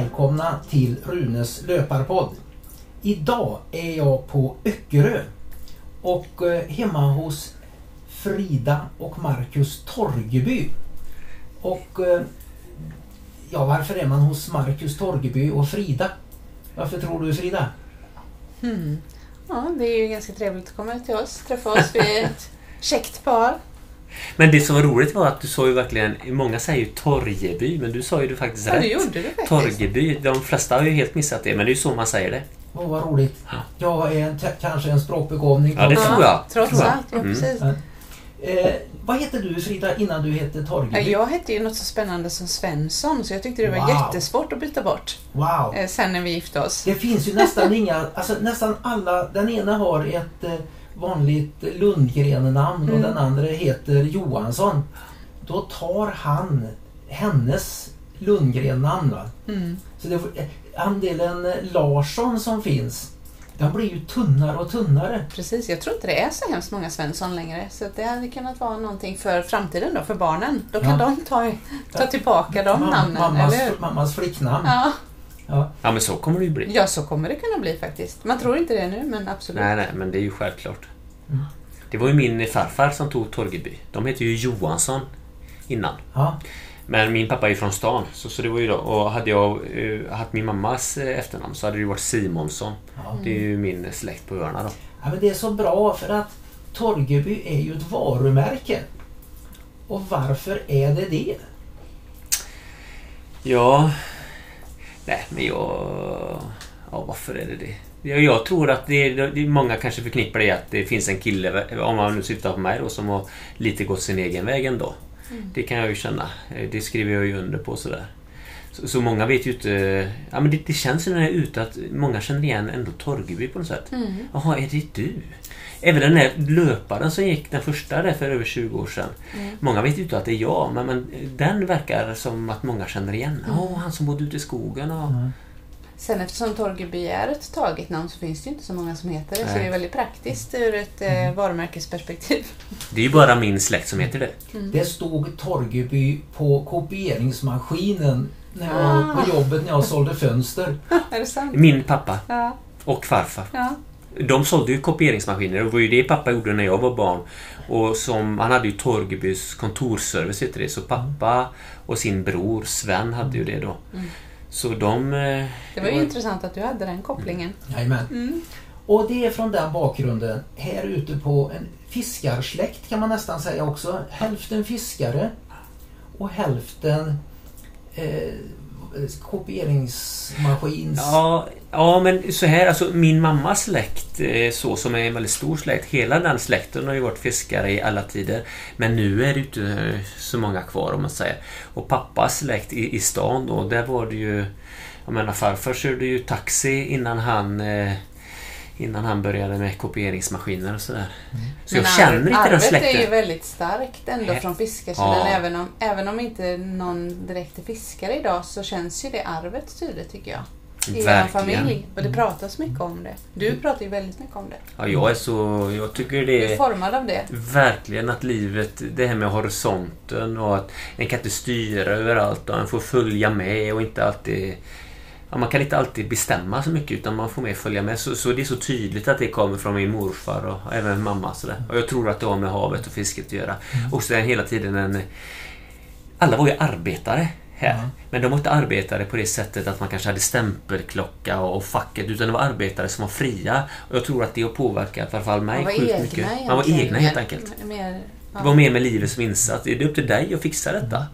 välkomna till Runes löparpodd. Idag är jag på Öckerö och eh, hemma hos Frida och Marcus Torgeby. Och eh, ja, varför är man hos Marcus Torgeby och Frida? Varför tror du Frida? Mm. Ja, det är ju ganska trevligt att komma till oss, träffa oss. Vi är ett käckt par. Men det som var roligt var att du sa ju verkligen, många säger ju Torgeby, men du sa ju det faktiskt Ja, rätt. det gjorde du faktiskt. Torgeby, de flesta har ju helt missat det, men det är ju så man säger det. Åh, vad roligt. Ja. Jag är en, kanske en språkbegåvning. Ja, det tror jag. Trots Tror jag. allt, ja Mm. precis. Eh, vad hette du Frida innan du hette Ja, Torgeby? Jag hette ju något så spännande som Svensson, så jag tyckte det var Wow. jättesvårt att byta bort Wow! eh, sen när vi gifte oss. Det finns ju nästan inga, alltså nästan alla, den ena har ett eh, vanligt Lundgren-namn och Mm. den andra heter Johansson. Då tar han hennes Lundgren-namn. Mm. Så det, andelen Larsson som finns, den blir ju tunnare och tunnare. Precis, jag tror inte det är så hemskt många Svensson längre. Så det hade kunnat vara någonting för framtiden då, för barnen. Då kan Ja. de ta, ta tillbaka de Mam- namnen, mammas, eller hur? mammas flicknamn. Ja. Ja. Ja, men så kommer det ju bli. ja, så kommer det kunna bli faktiskt. Man tror inte det nu, men absolut. Nej, nej, men det är ju självklart. Mm. Det var ju min farfar som tog Torgeby. De heter ju Johansson innan. Ja. Men min pappa är ju från stan. Så, så det var ju då, och hade jag eh, haft min mammas eh, efternamn så hade det ju varit Simonsson. Ja. Det är ju min släkt på öarna då. Ja, men det är så bra för att Torgeby är ju ett varumärke. Och varför är det det? Ja... Nej, men jag... Ja, varför är det det? Jag, jag tror att det, det, många kanske förknippar det att det finns en kille, om man nu syftar på mig då, som har lite gått sin egen väg ändå. Det kan jag ju känna. Eh, Det skriver jag ju under på sådär. Så, så många vet ju inte... Ja, men det, det känns ju när jag är ute att många känner igen ändå Torgeby på något sätt. Mm. Jaha, är det du? Även den där löparen som gick den första där för över 20 år sedan. Mm. Många vet ju inte att det är jag, men, men den verkar som att många känner igen. Ja, han som bodde ute i skogen. Och... Sen eftersom Torgeby är ett taget namn så finns det ju inte så många som heter det. Så Nej. det är väldigt praktiskt ur ett eh, varumärkesperspektiv. Det är ju bara min släkt som heter det. Det stod Torgeby på kopieringsmaskinen när jag Ah. på jobbet när jag sålde fönster. är det sant? Min pappa Ja. och farfar. ja. De sålde ju kopieringsmaskiner. Det var ju det pappa gjorde när jag var barn. Och som, han hade ju Torgebys kontorsservice heter det. Så pappa och sin bror Sven hade ju det då. Mm. Så de... eh, Det var ju intressant att du hade den kopplingen. Jajamän. Mm. Och det är från den bakgrunden, här ute på en fiskarsläkt kan man nästan säga också. Hälften fiskare och hälften eh, Eh, kopieringsmaskins... Ja, ja, men så här, alltså min mammas släkt, eh, så som är en väldigt stor släkt, hela den släkten har ju varit fiskare i alla tider. Men nu är det ju inte eh, så många kvar om man säger. Och pappas släkt i, i stan då, där var det ju... Jag menar farfar körde ju taxi innan han... Innan han började med kopieringsmaskiner och sådär. Så jag Men känner arv- inte den arvet är släkten. ju väldigt starkt ändå från fiskarsidan. Ja. Även, om, även om inte någon direkt är fiskare idag så känns ju det arvet tydligt tycker jag. I er Verkligen. familj. Och det pratas mycket om det. Du pratar ju väldigt mycket om det. Ja, jag är så... Jag tycker Du det är är... formad av det. Verkligen att livet, det här med horisonten och att en kan inte styra överallt och en får följa med och inte alltid... Ja, man kan inte alltid bestämma så mycket utan man får mer följa med. Så, så det är så tydligt att det kommer från min morfar och även mamma. Sådär. Och jag tror att det har med havet och fisket att göra. Och sen hela tiden en... Alla var ju arbetare här. Men de var inte arbetare på det sättet att man kanske hade stämpelklocka och, och facket utan det var arbetare som var fria. Och jag tror att det har påverkat i alla fall mig sjukt egna mycket. Man var egna helt enkelt. Mer, ja. Det var mer med livet som insats. Det är upp till dig att fixa detta.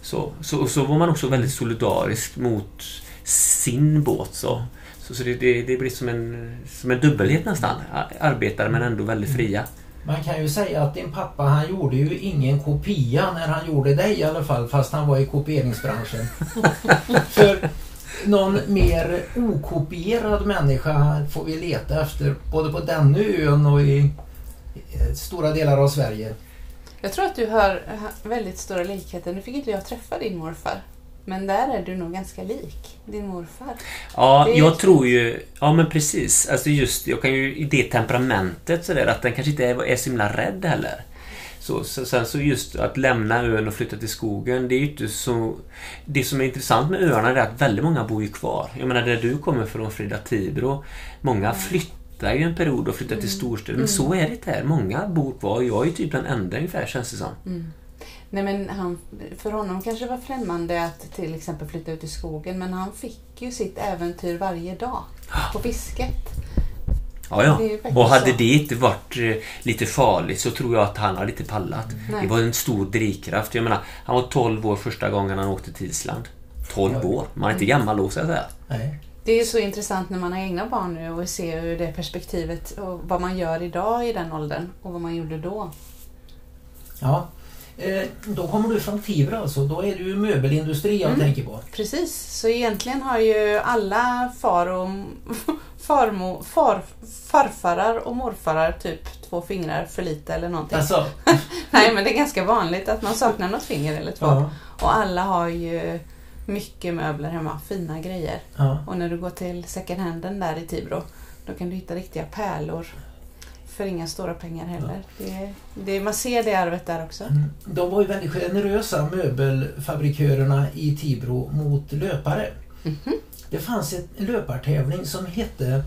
Så, så, så var man också väldigt solidarisk mot sin båt. Så, så, så det, det, det blir som en, som en dubbelhet nästan. Arbetare men ändå väldigt fria. Man kan ju säga att din pappa han gjorde ju ingen kopia när han gjorde dig i alla fall fast han var i kopieringsbranschen. För någon mer okopierad människa får vi leta efter både på den ön och i eh, stora delar av Sverige. Jag tror att du har har väldigt stora likheter. Nu fick inte jag träffa din morfar. Men där är du nog ganska lik din morfar. Ja, jag fint. tror ju... Ja, men precis. Alltså just, jag kan ju i det temperamentet sådär att den kanske inte är, är så himla rädd heller. Så, så, sen så just att lämna ön och flytta till skogen, det är ju inte så... Det som är intressant med öarna är att väldigt många bor ju kvar. Jag menar där du kommer från, Frida Tibro. Många flyttar ju en period och flyttar till storstäder. Men så är det inte här. Många bor kvar. Jag är ju typ den enda ungefär, känns det som. Nej, men han, för honom kanske det var främmande att till exempel flytta ut i skogen men han fick ju sitt äventyr varje dag på fisket. Ja, ja. Och hade så. det inte varit eh, lite farligt så tror jag att han hade inte pallat. Nej. Det var en stor drivkraft. Jag menar, han var 12 år första gången han åkte till Island. 12 Oj. år. Man är inte gammal då, så att säga. Nej. Det är ju så intressant när man har egna barn nu och ser ur det perspektivet och vad man gör idag i den åldern och vad man gjorde då. Ja. Eh, då kommer du från Tibro alltså. Då är det ju möbelindustri jag Mm. tänker på. Precis, så egentligen har ju alla far och farmo, far, farfarar och morfarar typ två fingrar för lite eller någonting. Alltså, Nej men det är ganska vanligt att man saknar något finger eller två. ja, Och alla har ju mycket möbler hemma, fina grejer. ja. Och när du går till second handen där i Tibro, då kan du hitta riktiga pärlor. För inga stora pengar heller. Det, det, man ser det arvet där också. Mm. De var ju väldigt generösa möbelfabrikörerna i Tibro mot löpare. Mhm. Det fanns ett- en löpartävling som hette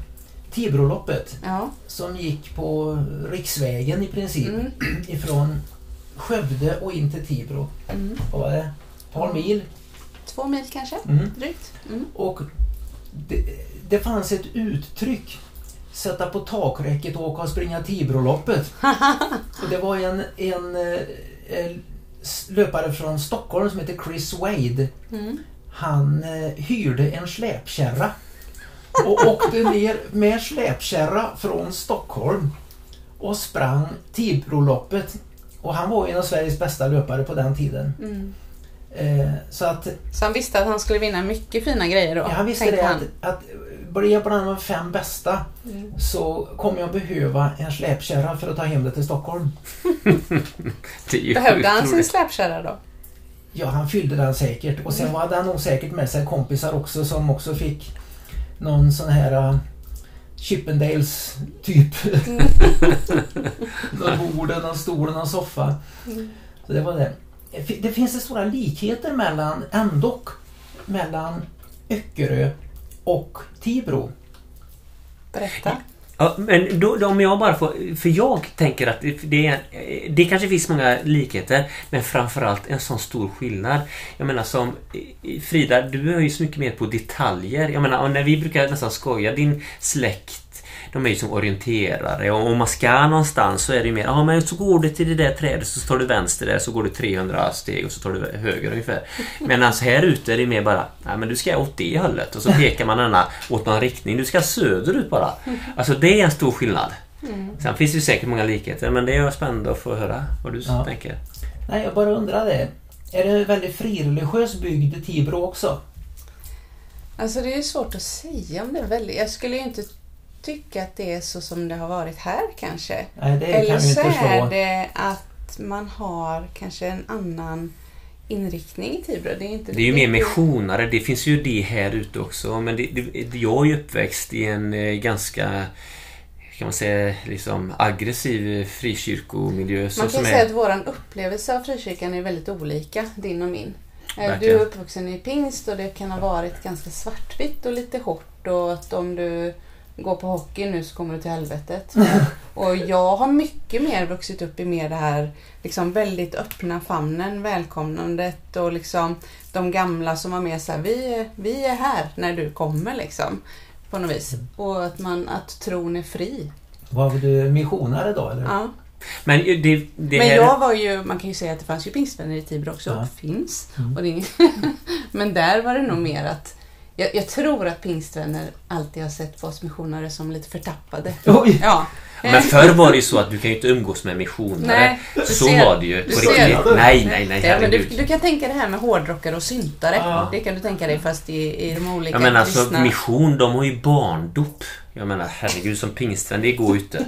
Tibroloppet Ja. som gick på riksvägen i princip Mm. ifrån Skövde och in till Tibro. Mm. Vad var det? Ett par mil. Två mil kanske, Mm. drygt. Mm. Och det, det fanns ett uttryck Sätta på takräcket och åka och springa Tibroloppet. och det var en, en eh, eh, löpare från Stockholm som heter Chris Wade. Mm. Han eh, hyrde en släpkärra och åkte ner med släpkärra från Stockholm och sprang Tibroloppet. Och han var en av Sveriges bästa löpare på den tiden. Mm. Eh, så att Så han visste att han skulle vinna mycket fina grejer då? Ja, han visste det att, att blir jag bland de fem bästa Mm. så kommer jag behöva en släpkärra för att ta hem det till Stockholm. Det Behövde han sin släpkärra då? Ja, han fyllde den säkert. Och sen hade han nog säkert med sig kompisar också som också fick någon sån här uh, Chippendales typ. någon bord, någon stol, någon soffa. Mm. Så det var det. Det finns det stora likheter mellan, ändå, mellan Öckerö och Tibro. Berätta. Ja, men då, då, om jag bara får... För jag tänker att det, det, är, det kanske finns många likheter, men framförallt en sån stor skillnad. Jag menar som Frida, du är ju så mycket mer på detaljer. Jag menar, när vi brukar nästan skoja, din släkt de är ju som orienterare och om man ska någonstans så är det ju mer, ja men så går du till det där trädet så tar du vänster där så går du 300 steg och så tar du höger ungefär. Men alltså här ute är det mer bara, nej men du ska åt det hållet och så pekar man denna åt någon riktning. Du ska söderut bara. Alltså det är en stor skillnad. Sen finns det ju säkert många likheter men det är spännande att få höra vad du Ja. tänker. Nej, jag bara undrar det. Är det en väldigt frireligiös bygd i Tibro också? Alltså det är svårt att säga om det är väldigt... Jag skulle ju inte tycka att det är så som det har varit här kanske. Nej, Eller kan så är förstå. det att man har kanske en annan inriktning i Tibro. Det är, inte Det är ju mer missionare, det finns ju det här ute också. Men det, det, jag är ju uppväxt i en eh, ganska kan man säga, liksom aggressiv frikyrkomiljö. Man kan som ju är- säga att vår upplevelse av frikyrkan är väldigt olika, din och min. Eh, Du Verkligen. är uppvuxen i pingst och det kan ha varit ganska svartvitt och lite hårt och att om du går på hockey nu så kommer du till helvetet. och jag har mycket mer vuxit upp i mer det här liksom väldigt öppna famnen, välkomnandet och liksom de gamla som var med så här, vi, är- vi är här när du kommer liksom. På något vis. Och att, man, att tron är fri. Var du missionare då eller? Ja. Men ju det, det Men här... jag var ju, man kan ju säga att det fanns ju pingstvänner i Tibro också. Ja. Finns. Mm. Och det, men där var det nog mer att jag, jag tror att pingstvänner alltid har sett på oss missionare som lite förtappade. Oj! Ja. Men förr var det ju så att du kan ju inte umgås med missionare. Nej, du så ser- var det ju. du På riktigt. Nej, nej, nej, Ja, men du, du kan tänka det här med hårdrockare och syntare. Ja. Det kan du tänka dig fast i, i de olika Jag menar alltså kristna... mission, de har ju barndop. Jag menar herregud som pingstvän, det går ju inte.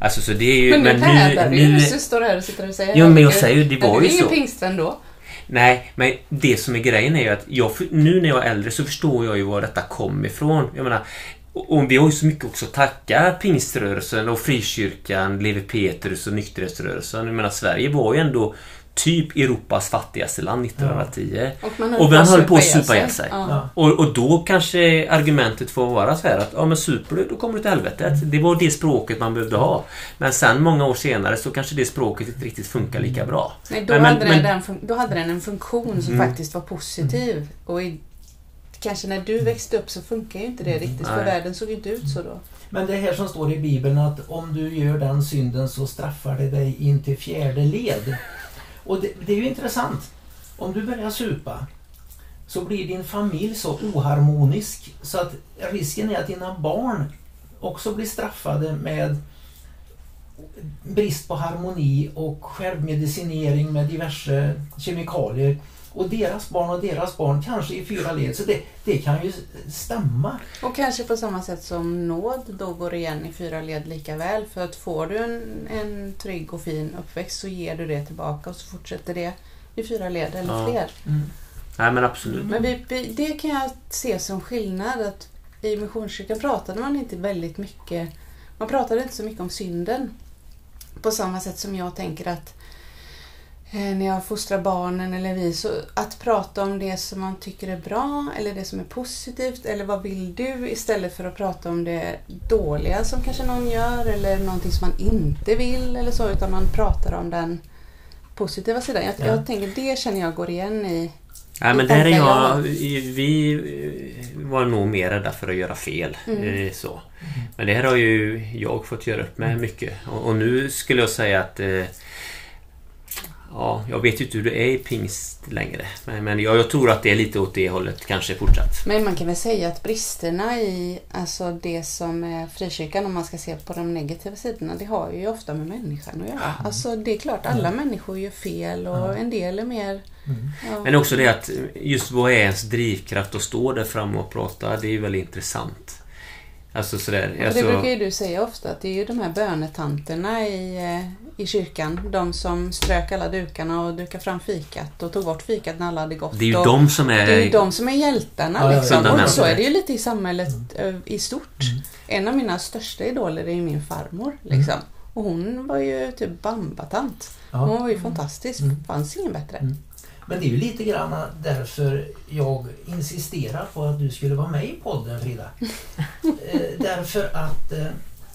Alltså så det är ju... Men nu nu, du nu, ju, så står du här och sitter och säger Jo, men jag säger ju, det Men var du ju är så. ingen pingstvän då. Nej, men det som är grejen är ju att jag, nu när jag är äldre så förstår jag ju var detta kom ifrån. Jag menar, och, vi har ju så mycket också att tacka pingströrelsen och frikyrkan, Lewi Petrus och nykterhetsrörelsen. Jag menar Sverige var ju ändå typ Europas fattigaste land 1910. Och man Och man höll på att supa ihjäl sig. Ja. Ja. Och, och då kanske argumentet får vara så här att ja men super du, då kommer du till helvetet. Det var det språket man behövde ha. Men sen många år senare så kanske det språket inte riktigt funkar lika bra. Nej, då, Men- men- hade men- den, fun- då hade den en funktion som Mm. faktiskt var positiv. Och i, kanske när du växte upp så funkar ju inte det riktigt för Nej. världen såg ju inte ut så då. Men det här som står i Bibeln att om du gör den synden så straffar det dig in till fjärde led. Och det, det är ju intressant. Om du börjar supa så blir din familj så oharmonisk så att risken är att dina barn också blir straffade med brist på harmoni och självmedicinering med diverse kemikalier. Och deras barn och deras barn kanske i fyra led. Så det, det kan ju stämma. Och kanske på samma sätt som nåd då går igen i fyra led lika väl. För att får du en, en trygg och fin uppväxt så ger du det tillbaka och så fortsätter det i fyra led eller Ja. fler. Nej men absolut. Men vi, vi, det kan jag se som skillnad att i Missionskyrkan pratade man inte väldigt mycket, man pratade inte så mycket om synden. På samma sätt som jag tänker att när jag fostrar barnen eller vi, så att prata om det som man tycker är bra eller det som är positivt eller vad vill du istället för att prata om det dåliga som kanske någon gör eller någonting som man inte vill eller så utan man pratar om den positiva sidan. Jag, Ja. jag tänker det känner jag går igen i Nej men där är jag... Vi eh, var nog mer rädda för att göra fel. Mm. eh, Så. Men det här har ju jag fått göra upp med mycket. Och, och nu skulle jag säga att... eh, Ja, jag vet ju inte hur det är i pingst längre. Men, men jag, jag tror att det är lite åt det hållet kanske fortsatt. Men man kan väl säga att bristerna i alltså det som är frikyrkan, om man ska se på de negativa sidorna, det har ju ofta med människan att göra. Alltså det är klart, alla människor gör fel och Ja. en del är mer... Mm. Ja. Men också det att just vad är ens drivkraft att stå där framme och prata, det är ju väldigt intressant. Alltså sådär... Och Alltså, det brukar ju du säga ofta, att det är ju de här bönetanterna i, eh, i kyrkan, de som strök alla dukarna och dukade fram fikat och tog bort fikat när alla hade gått. det är ju och, de som är... det är ju de som är hjältarna. Ja, liksom. Och så är det ju lite i samhället eh, i stort. Mm. En av mina största idoler är ju min farmor. Liksom. Och hon var ju typ bambatant. Ja. Hon var ju fantastisk. Mm. fanns ingen bättre. Men det är ju lite grann därför jag insisterar på att du skulle vara med i podden Frida. eh, därför att eh,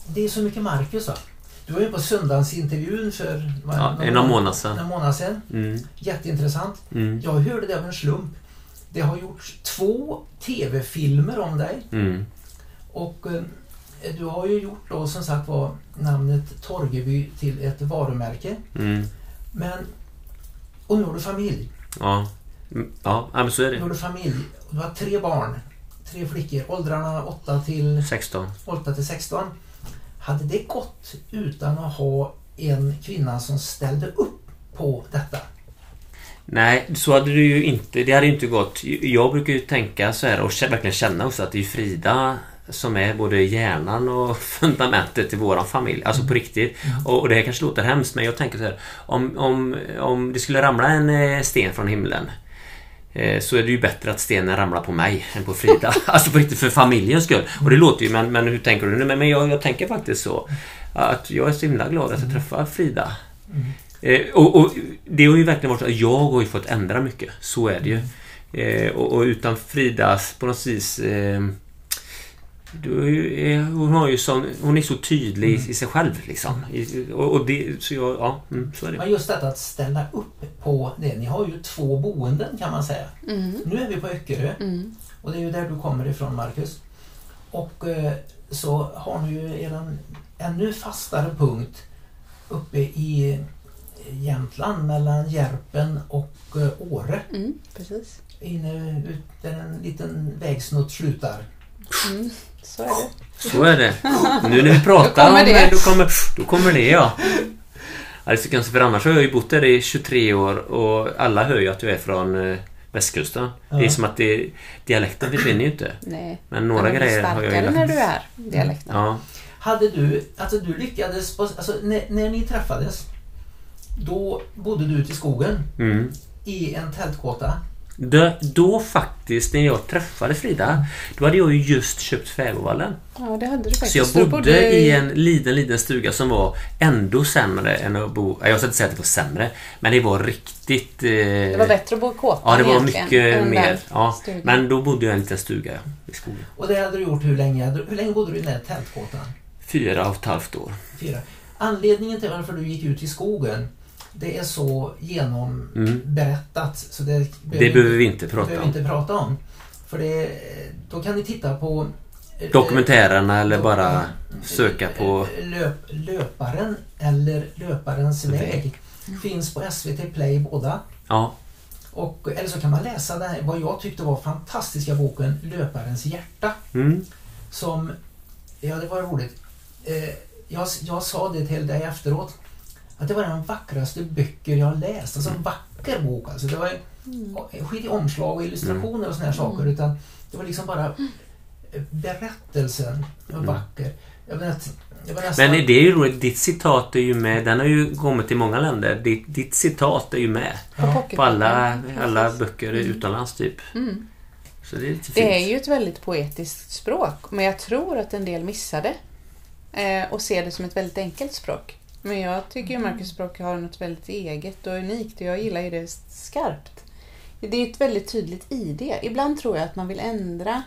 det är så mycket Marcus va? Du var ju på söndagsintervjun för Ja, en av månader sedan. en månad sedan. Mm, Jätteintressant. mm, Jag hörde det av en slump. Det har gjorts två TV-filmer om dig. mm. Och eh, du har ju gjort då som sagt var namnet Torgeby till ett varumärke. Mm. Men, och nu har du familj. Ja. Mm, Ja, ja, men så är det. du familj. Du har tre barn. Tre flickor. Åldrarna 8 till, 16. 8 till 16. Hade det gått utan att ha en kvinna som ställde upp på detta? Nej, så hade det ju inte. Det hade inte gått. Jag brukar ju tänka så här och verkligen känna också att det är Frida som är både hjärnan och fundamentet i våran familj. Alltså på riktigt. Och, och det här kanske låter hemskt men jag tänker så här. Om, om, om det skulle ramla en eh, sten från himlen eh, så är det ju bättre att stenen ramlar på mig än på Frida. alltså på riktigt för familjens skull. Och det låter ju, men, men hur tänker du nu? Men, men jag, jag tänker faktiskt så. Att jag är så himla glad att jag träffar Frida. Eh, och, och det har ju verkligen varit så att jag har ju fått ändra mycket. Så är det ju. Eh, och, och utan Fridas på något vis... Eh, är hon, har ju sån, hon är så tydlig i, i sig själv liksom. I, och, och det, så jag, ja, mm, så är det. Men just detta att ställa upp på det. Ni har ju två boenden kan man säga. Mm. Nu är vi på Öckerö Mm. och det är ju där du kommer ifrån Marcus. Och eh, så har ni ju er ännu fastare punkt uppe i Jämtland mellan Järpen och eh, Åre. Mm. Precis. Inne ut där en liten vägsnutt slutar. Så är det. Så är det. Nu när vi pratar Då kommer om det. då kommer, då kommer det ja. Ja, det är så konstigt, för annars har jag ju bott där i 23 år och alla hör ju att du är från eh, västkusten. Det är Ja. som att det, dialekten försvinner ju inte. Nej. Men några blir grejer har jag ju starkare när lagt. du är dialekten. Ja. Hade du, alltså du lyckades, på, alltså när, när ni träffades då bodde du ute i skogen Mm. i en tältkåta Då, då faktiskt, när jag träffade Frida, då hade jag ju just köpt Fäbodvallen. Ja, det hade du faktiskt. Så jag Du bodde i en liten, liten stuga som var ändå sämre än att bo... Jag ska inte säga att det var sämre, men det var riktigt... Eh, Det var bättre att bo i kåtan Ja, det var mycket mer. Ja, stugan. men då bodde jag i en liten stuga i skogen. Och det hade du gjort hur länge? Hur länge bodde du i den här tältkåtan? Fyra och ett halvt år. Fyra. Anledningen till varför du gick ut i skogen det är så genomberättat så det, Mm. Det behöver vi inte prata behöver om. inte prata om. För det, då kan ni titta på eh, Dokumentärerna eller eh, bara eh, söka på... löp, Löparen eller Löparens väg. Väg. Finns på SVT Play båda. Ja, Och, eller så kan man läsa den här, vad jag tyckte var fantastiska boken Löparens hjärta. mm. Som, ja det var roligt. Eh, jag, jag sa det till dig efteråt. Att det var den vackraste böcker jag läst. Alltså en vacker bok alltså. Det var skit i omslag och illustrationer och såna här saker. Utan det var liksom bara eh, berättelsen var Mm. vacker. Jag vet, jag Men det är ju roligt, ditt citat är ju med. Den har ju kommit till många länder. Ditt, ditt citat är ju med. ja, På alla, alla böcker utomlands typ. Mm. Så det är lite fint. Det är ju ett väldigt poetiskt språk, men jag tror att en del missar det. Eh, och ser det som ett väldigt enkelt språk. Men jag tycker ju Marcus språk har något väldigt eget och unikt och jag gillar ju det skarpt. Det är ett väldigt tydligt ID. Ibland tror jag att man vill ändra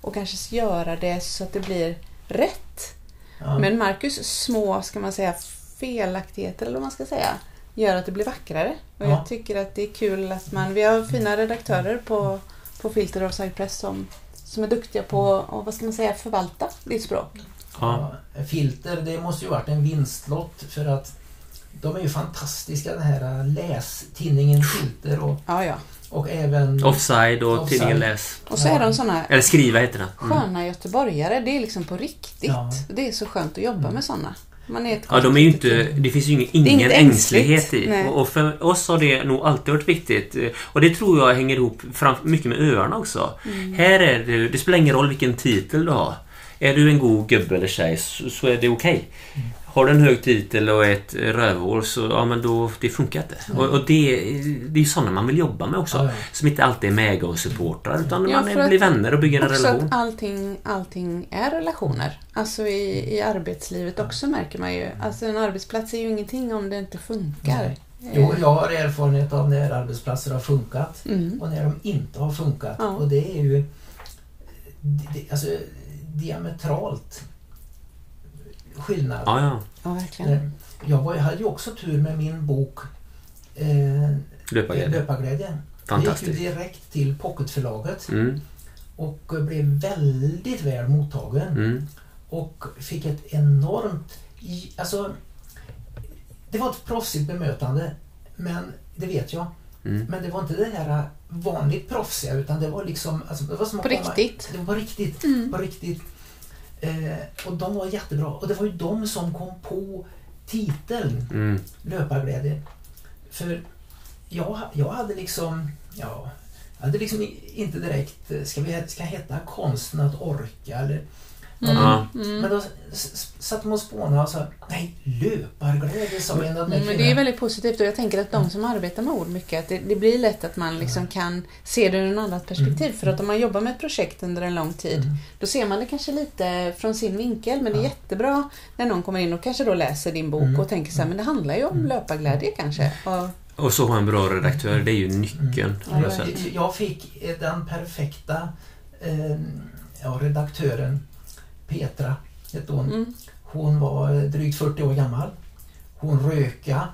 och kanske göra det så att det blir rätt. ja. Men Marcus små, ska man säga, felaktigheter eller vad man ska säga, gör att det blir vackrare. Och Ja. jag tycker att det är kul att man, vi har fina redaktörer på, på Filter och Cypress som, som är duktiga på att, vad ska man säga, förvalta ditt språk. Ja. Ja, Filter, det måste ju varit en vinstlott för att de är ju fantastiska den här lästidningen Filter och, Ja, ja. och även... Offside och Offside. tidningen Läs. Och så är de såna Eller skriva heter den. Mm. sköna göteborgare. Det är liksom på riktigt. Ja. Det är så skönt att jobba med såna. Man är ett Ja, de är ju inte... Det finns ju ingen, ingen ängslighet i. Nej. Och, och för oss har det nog alltid varit viktigt. Och det tror jag hänger ihop fram, mycket med öarna också. Mm. Här är det... Det spelar ingen roll vilken titel du har. Är du en god gubbe eller tjej så, så är det okej. Har du en hög titel och ett rövhål så ja men då det funkar inte. Och, och det, det är ju sådana man vill jobba med också. Ja. Som inte alltid är mega och supportrar utan Ja, man blir vänner och bygger en Också relation. att allting, allting är relationer. Alltså i, i arbetslivet också märker man ju. Alltså en arbetsplats är ju ingenting om det inte funkar. Nej. Jo, jag har erfarenhet av när arbetsplatser har funkat Mm. och när de inte har funkat. Ja. Och det är ju det, det, alltså, diametralt skillnad. Ja, ja. Ja, verkligen. Eh, Jag, var, jag hade ju också tur med min bok eh, Löparglädje. Löparglädje. Jag gick Fantastiskt. ju direkt till Pocketförlaget Mm, och blev väldigt väl mottagen. mm. Och fick ett enormt... Alltså, det var ett proffsigt bemötande, men det vet jag. Mm. Men det var inte det här vanligt proffsiga utan det var liksom... Alltså, det var som På komma- riktigt. Det var på riktigt. Mm. På riktigt. Eh, och de var jättebra. Och det var ju de som kom på titeln Mm. Löparglädje. För jag, jag hade liksom... Ja, jag hade liksom inte direkt... eh, Ska vi ska heta konsten att orka eller... Mm. Ja. Men Mm. då satt de och spånade och sa Nej, löparglädje sa en av Mm, Men det är väldigt positivt och jag tänker att de som arbetar med ord mycket, att det, det blir lätt att man liksom kan se det ur ett annat perspektiv. För att om man jobbar med ett projekt under en lång tid, Mm. då ser man det kanske lite från sin vinkel. Men det är jättebra när någon kommer in och kanske då läser din bok Mm. och tänker så här, men det handlar ju om löparglädje kanske. Och, Och så ha en bra redaktör, det är ju nyckeln. Sätt. Jag fick den perfekta eh, ja, redaktören Petra hette hon. mm, Hon var eh, drygt 40 år gammal. Hon röka,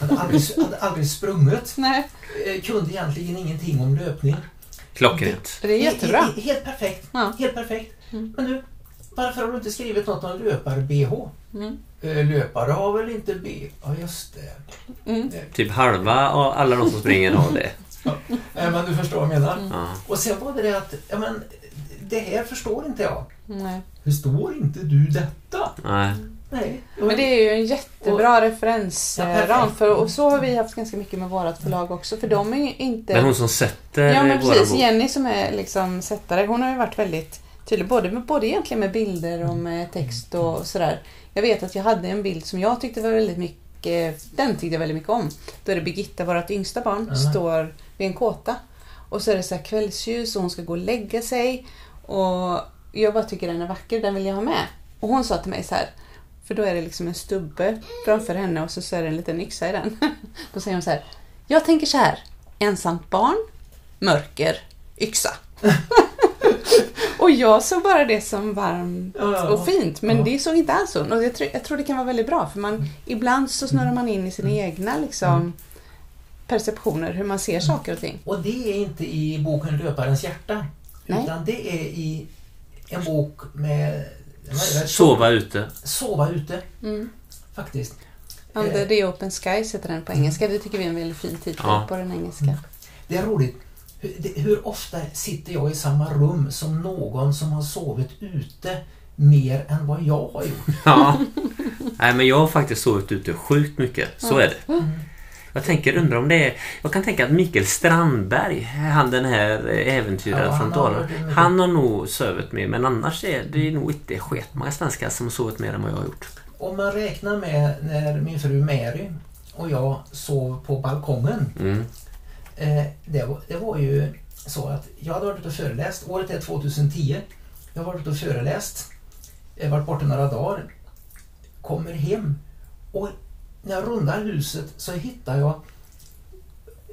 hade aldrig, hade aldrig sprungit, nej, eh, kunde egentligen ingenting om löpning. Klockrent. det är jättebra. Helt, helt perfekt. Ja. Helt perfekt. Mm. Men du, varför har du inte skrivit något om löpar-bh? Mm, Eh, Löpare har väl inte B? Ja, just det. mm, Typ halva av alla de som springer har det. Eh, Men du förstår vad jag menar. Mm. Ja. Och sen var det det att, ja men, det här förstår inte jag. Nej. Förstår inte du detta? Nej. Nej. Men det är ju en jättebra Ja, referensram. För, och så har vi haft ganska mycket med vårt förlag också. För de är ju inte... Men hon som sätter Ja men precis, bok. Jenny som är liksom sättare, hon har ju varit väldigt tydlig både, med, både egentligen med bilder och med text och sådär. Jag vet att jag hade en bild som jag tyckte var väldigt mycket, den tyckte jag väldigt mycket om. Då är det Birgitta, vårt yngsta barn, Ja. står vid en kåta. Och så är det så här kvällsljus och hon ska gå och lägga sig. Och jag bara tycker den är vacker, den vill jag ha med. Och hon sa till mig så här, för då är det liksom en stubbe framför henne och så, så är det en liten yxa i den. Då säger hon så här, jag tänker så här, ensamt barn, mörker, yxa. och jag såg bara det som varmt och fint, men det såg inte alls så. Och jag, tror, jag tror det kan vara väldigt bra, för man, ibland så snurrar man in i sina egna liksom, perceptioner, hur man ser saker och ting. Och det är inte i boken Löparens hjärta. Nej. Utan det är i en bok med? Sova ute. Sova ute, Mm. faktiskt. Under the open skies heter den på engelska. Det tycker vi är en väldigt fin titel Ja. på den engelska. Det är roligt. Hur, det, hur ofta sitter jag i samma rum som någon som har sovit ute mer än vad jag har gjort? Ja. Nej, men jag har faktiskt sovit ute sjukt mycket. Så är det. Jag tänker, undrar om det är... Jag kan tänka att Mikael Strandberg, han den här äventyraren Ja, från Dalarna. Han har nog sovit mer, men annars är det nog inte sketmånga svenskar som har sovit mer än vad jag har gjort. Om man räknar med när min fru Mary och jag sov på balkongen. Mm. Eh, det, var, det var ju så att jag hade varit ute och föreläst. Året är 2010. Jag har varit ute och föreläst. Jag har varit borta några dagar. Kommer hem och när jag rundar huset så hittar jag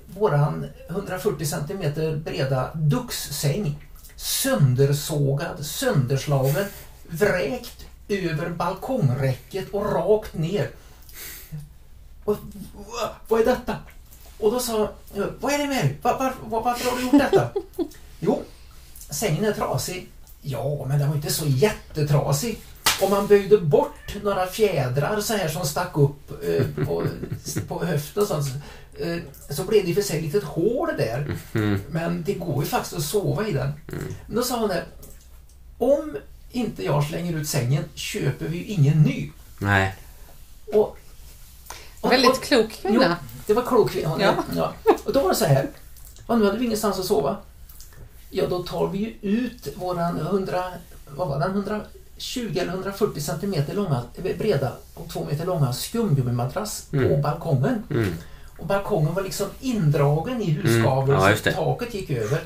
våran 140 cm breda duxsäng söndersågad, sönderslagen, vräkt över balkongräcket och rakt ner. Och, vad är detta? Och då sa jag, vad är det med dig? Var, var, var, varför har du gjort detta? jo, sängen är trasig. Ja, men den var inte så jättetrasig. Om man böjde bort några fjädrar så här som stack upp eh, på, på höften och sånt, eh, så blev det i och för sig ett litet hål där. Mm. Men det går ju faktiskt att sova i den. Men då sa hon det, om inte jag slänger ut sängen köper vi ju ingen ny. Nej. Och, och, Väldigt och, klok kvinna. det var klok kvinna. Ja. Ja. Och då var det så här. Och nu hade vi ingenstans att sova. Ja, då tar vi ju ut våran 100, vad var den, 120 eller 140 centimeter långa, breda och 2 meter långa skumgummimadrass på Mm. balkongen. Mm. Och balkongen var liksom indragen i Mm. husgaveln Ja, så taket gick över.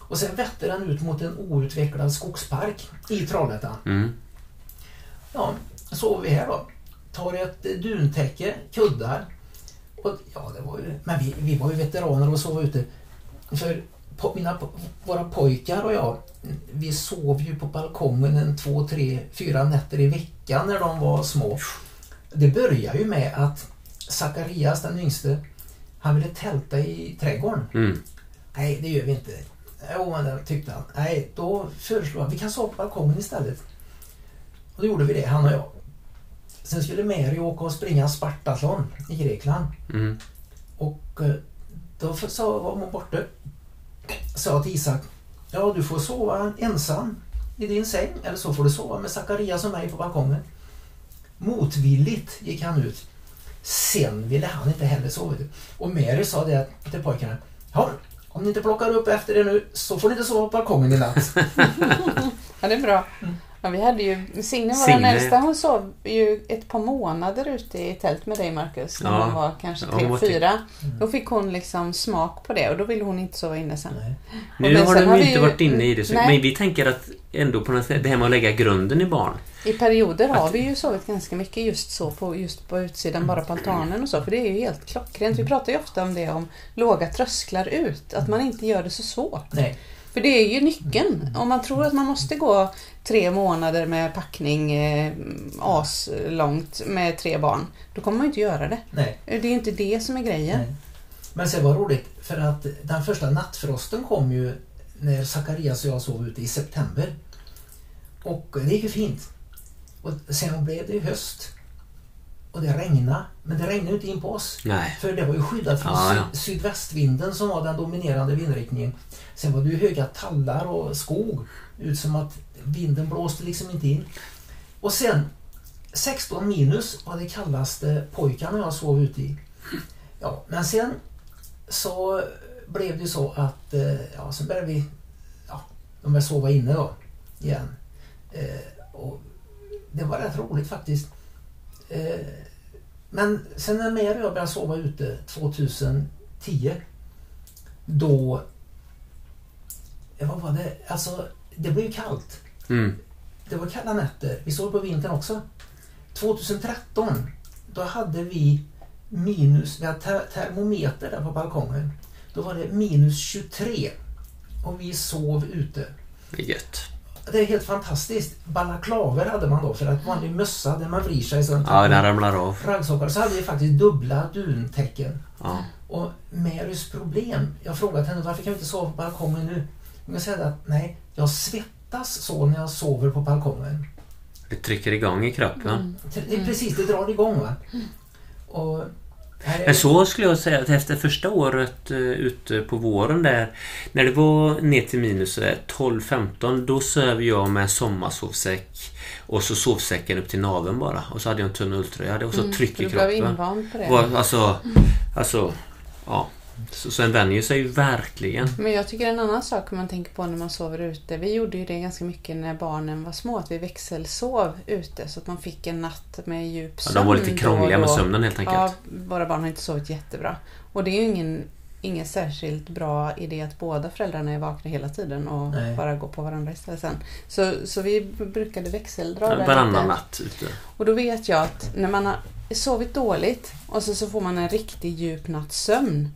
Och sen vette den ut mot en outvecklad skogspark i Trollhättan. Mm. Ja, sover vi här då. Tar ett duntäcke, kuddar. Och, ja, det var ju, men vi, vi var ju veteraner och sov ute. För po, mina, våra pojkar och jag, vi sov ju på balkongen en två, tre, fyra nätter i veckan när de var små. Det började ju med att Zacharias, den yngste, han ville tälta i trädgården. Mm. Nej, det gör vi inte. Jo, men det tyckte han. Nej, då föreslog han vi kan sova på balkongen istället. Och då gjorde vi det, han och jag. Sen skulle Mary åka och springa Spartathlon i Grekland. Mm. Och eh, då var hon borta. Sa till Isak, ja du får sova ensam i din säng eller så får du sova med Zacharias och mig på balkongen. Motvilligt gick han ut. Sen ville han inte heller sova. Och Mary sa det till pojkarna. Ja, om ni inte plockar upp efter er nu så får ni inte sova på balkongen i natt. Ja, det är bra. Ja, vi hade ju, Signe, vår Signe. äldsta, hon sov ju ett par månader ute i tält med dig Marcus. När Ja. hon var kanske Ja, tre, var typ- fyra. Då fick hon liksom smak på det och då ville hon inte sova inne sen. Nu men har sen de har ju inte ju- varit inne i det, så, men vi tänker att ändå på något sätt, det här med att lägga grunden i barn. I perioder har vi ju sovit ganska mycket just så på, just på utsidan, bara på altanen och så. För det är ju helt klockrent. Vi pratar ju ofta om det, om låga trösklar ut. Att man inte gör det så svårt. Nej. För det är ju nyckeln. Om man tror att man måste gå tre månader med packning eh, aslångt med tre barn, då kommer man ju inte göra det. Nej. Det är inte det som är grejen. Nej. Men sen var det roligt för att den första nattfrosten kom ju när Zacharias och jag sov ute i september. Och det gick ju fint. Och sen blev det ju höst. Och det regnade. Men det regnade inte in på oss. Nej. För det var ju skyddat från Ja, ja. syd- sydvästvinden som var den dominerande vindriktningen. Sen var det ju höga tallar och skog. Ut som att vinden blåste liksom inte in. Och sen 16 minus var det kallaste pojkarna jag sov ute i. Ja, men sen så blev det ju så att eh, ja, sen började vi ja, de började sova inne då igen. Eh, och det var rätt roligt faktiskt. Eh, men sen när Mary och jag började sova ute 2010 då eh, vad var det? Alltså, det blev ju kallt. Mm. Det var kalla nätter. Vi såg på vintern också. 2013, då hade vi minus, vi hade ter- termometer där på balkongen. Då var det minus 23 och vi sov ute. Det är gött. Det är helt fantastiskt. Balaklaver hade man då för att vanlig mössa där man vrir sig sånt. Ja, den ramlar av. Raggsockar. Så hade vi faktiskt dubbla duntäcken. Ja. Och Marys problem, jag frågade henne varför kan vi inte sova på balkongen nu? Hon säger att nej, jag svettas så när jag sover på balkongen. Det trycker igång i kroppen. Det är precis, det drar igång va. Och här är- Men så skulle jag säga att efter första året uh, ute på våren där När det var ner till minus eh, 12-15 då söv jag med en sommarsovsäck Och så sovsäcken upp till naveln bara och så hade jag en tunn ulltröja. Det var så tryck i Mm, Du blev kroppen. invand på det. Var, alltså, alltså, ja. Så, så en vänjer sig ju verkligen. Men jag tycker en annan sak man tänker på när man sover ute. Vi gjorde ju det ganska mycket när barnen var små. Att vi växelsov ute så att man fick en natt med djup Ja, sömn. de var lite krångliga med sömnen helt enkelt. Ja, våra barn har inte sovit jättebra. Och det är ju ingen, ingen särskilt bra idé att båda föräldrarna är vakna hela tiden och Nej. bara går på varandra istället sen. Så, så vi brukade växeldra där Varannan natt ute. Och då vet jag att när man har sovit dåligt och så, så får man en riktigt djup natts sömn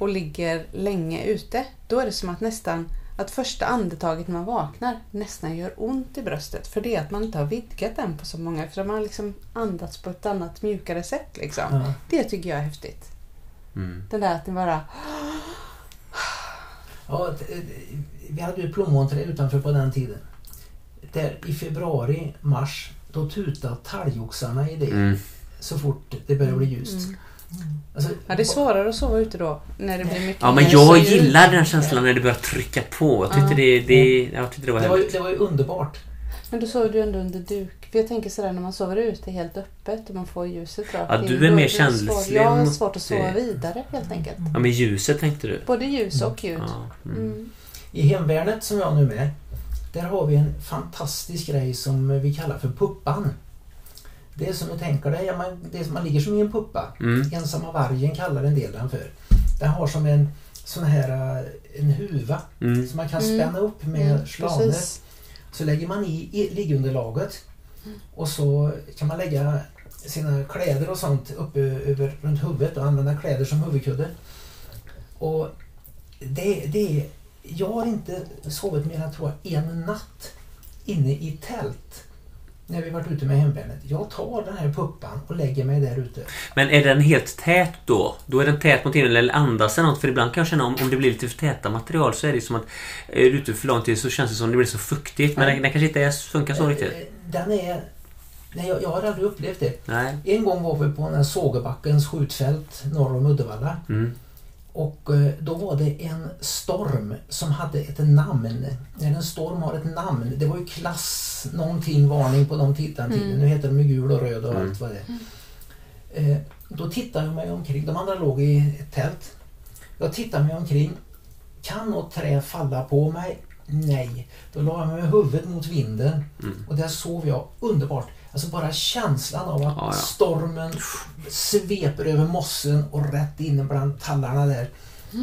och ligger länge ute. Då är det som att nästan att första andetaget man vaknar nästan gör ont i bröstet. För det är att man inte har vidgat den på så många. För man har liksom andats på ett annat mjukare sätt. Liksom. Ja. Det tycker jag är häftigt. Mm. Det där att det bara... Ja, vi hade ju plommonträd utanför på den tiden. Där i februari, mars, då tutade talgoxarna i det Mm. så fort det började bli ljust. Mm. Alltså, Ja, det är svårare att sova ute då. När det blir mycket Ja men jag gillar den känslan när det börjar trycka på. Jag tyckte, det, det, jag tyckte det var Det var, ju, det var ju underbart. Men då sover du ändå under duk. För jag tänker sådär när man sover ute helt öppet och man får ljuset rakt Ja, du är mer känslig Jag har svårt att sova vidare helt enkelt. Ja men ljuset tänkte du? Både ljus och ljud. Ja. Mm. Mm. I hemvärnet som jag nu är med, där har vi en fantastisk grej som vi kallar för puppan. Det är som du tänker dig, ja, man, det är som man ligger som i en puppa. Mm. Ensamma vargen kallar en del den för. Den har som en sån här eh, en huva Mm. som man kan Mm. spänna upp med Mm, slaner. Så lägger man i, i liggunderlaget och så kan man lägga sina kläder och sånt uppe över, runt huvudet och använda kläder som huvudkudde. Och det, det är, jag har inte sovit mer än tror jag, en natt inne i tält när vi varit ute med hemvärnet. Jag tar den här puppan och lägger mig där ute. Men är den helt tät då? Då är den tät mot himlen eller andas den något? För ibland kan jag känna om, om det blir lite för täta material så är det som att är du ute för lång tid så känns det som det blir så fuktigt. Men den, den kanske inte är, funkar så riktigt. Eh, Den är... Nej, jag, jag har aldrig upplevt det. Nej. En gång var vi på den här Sågebackens skjutfält norr om Uddevalla. Mm. Och eh, då var det en storm som hade ett namn. När en storm har ett namn, det var ju klass någonting varning på de tiden. Mm. Nu heter de ju gul och röd och Mm. allt vad det är. Eh, Då tittade jag mig omkring, de andra låg i ett tält. Jag tittade mig omkring. Kan något trä falla på mig? Nej. Då la jag mig med huvudet mot vinden Mm. och där sov jag underbart. Alltså bara känslan av att Ja, ja. stormen sveper över mossen och rätt in bland tallarna där.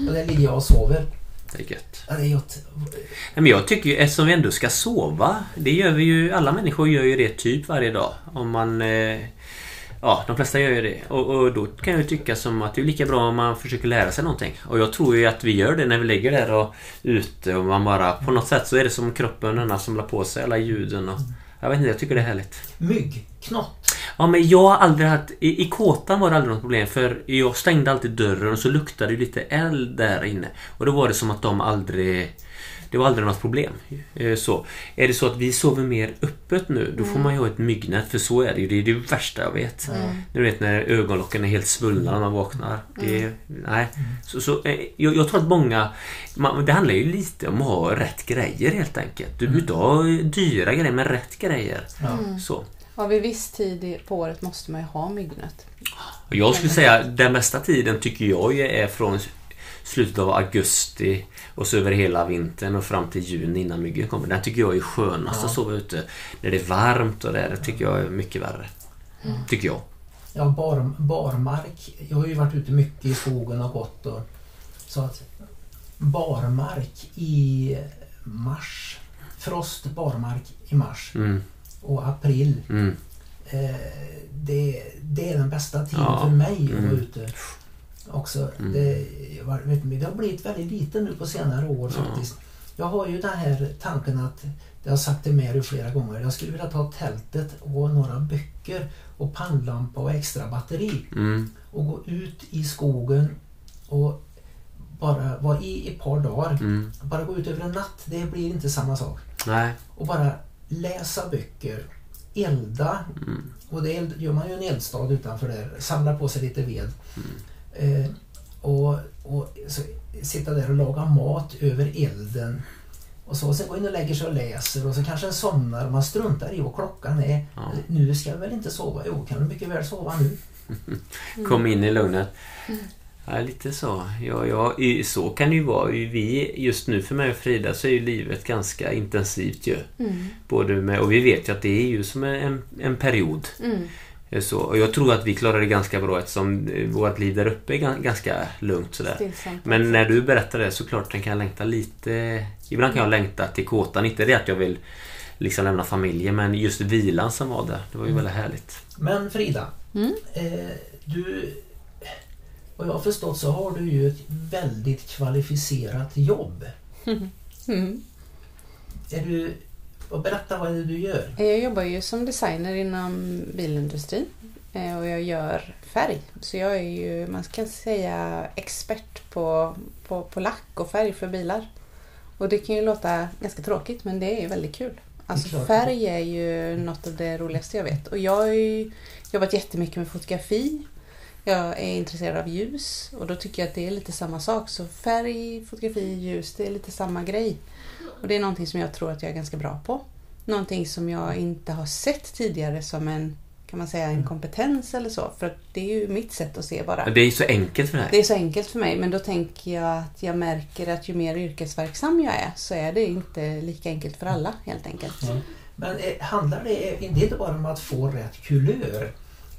Och där ligger jag och sover. Det är gött. Ja, det är gott. Nej, men jag tycker ju, eftersom vi ändå ska sova. Det gör vi ju, alla människor gör ju det typ varje dag. Om man... Eh, ja, de flesta gör ju det. Och, och då kan jag tycka som att det är lika bra om man försöker lära sig någonting. Och jag tror ju att vi gör det när vi ligger där och ute och man bara... På något sätt så är det som kroppen den samlar på sig alla ljuden och... Jag vet inte, jag tycker det är härligt. Mygg, knott. Ja men jag har aldrig haft... I, i kåtan var det aldrig något problem för jag stängde alltid dörren och så luktade det lite eld där inne. Och då var det som att de aldrig... Det var aldrig något problem. Eh, Så. Är det så att vi sover mer öppet nu, då får man ju ha ett myggnät för så är det ju. Det är det värsta jag vet. Du vet när ögonlocken är helt svullna när man vaknar. Det, nej. Så, så, eh, jag, jag tror att många... Man, det handlar ju lite om att ha rätt grejer helt enkelt. Du behöver inte ha dyra grejer, men rätt grejer. Ja. Så. Ja, vid viss tid på året måste man ju ha myggnät. Jag skulle säga den bästa tiden tycker jag är från slutet av augusti och så över hela vintern och fram till juni innan myggen kommer. Den tycker jag är skönast Ja. att sova ute. När det är varmt och det, det tycker jag är mycket värre. Tycker jag. Ja, bar, barmark. Jag har ju varit ute mycket i skogen och gått och så att barmark i mars. Frost, barmark i mars Mm. och april. Mm. Eh, det, det är den bästa tiden Ja. för mig att vara Mm. ute. Också, Mm. det, det har blivit väldigt lite nu på senare år Ja. faktiskt. Jag har ju den här tanken att, jag har sagt det med er flera gånger, jag skulle vilja ta tältet och några böcker och pannlampa och extra batteri Mm. och gå ut i skogen och bara vara i ett par dagar. Mm. Bara gå ut över en natt, det blir inte samma sak. Nej. Och bara läsa böcker, elda. Mm. Och det gör man ju en eldstad utanför där. Samla på sig lite ved. Mm. Eh, och och så, sitta där och laga mat över elden. Och så, sen gå in och lägger sig och läser och så kanske en somnar och man struntar i vad klockan är. Ja. Nu ska jag väl inte sova? Jo, kan du mycket väl sova nu. Kom in i lugnet. Ja, lite så. Ja, ja, så kan det ju vara. Vi, just nu för mig och Frida så är ju livet ganska intensivt ju. Mm. Både med, och vi vet ju att det är ju som en, en period. Mm. Eh, Så, och jag tror att vi klarar det ganska bra eftersom eh, vårt liv där uppe är gan- ganska lugnt sådär. Men när du berättar det så klart kan jag längta lite... Ibland kan jag längta till kåtan. Inte det att jag vill liksom lämna familjen men just vilan som var där. Det var ju väldigt härligt. Men Frida, Mm. eh, du... Vad jag har förstått så har du ju ett väldigt kvalificerat jobb. Mm. Är du... Och berätta vad är det du gör? Jag jobbar ju som designer inom bilindustrin eh, och jag gör färg. Så jag är ju, man ska säga, expert på, på, på lack och färg för bilar. Och det kan ju låta ganska tråkigt men det är ju väldigt kul. Alltså färg är ju något av det roligaste jag vet. Och jag har ju jobbat jättemycket med fotografi. Jag är intresserad av ljus och då tycker jag att det är lite samma sak. Så färg, fotografi, ljus, det är lite samma grej. Och det är någonting som jag tror att jag är ganska bra på. Någonting som jag inte har sett tidigare som en, kan man säga, en kompetens eller så. För att det är ju mitt sätt att se bara. Men Det är ju så enkelt för dig. Det är så enkelt för mig men då tänker jag att jag märker att ju mer yrkesverksam jag är så är det inte lika enkelt för alla helt enkelt. Ja. Men eh, handlar det, det är inte bara om att få rätt kulör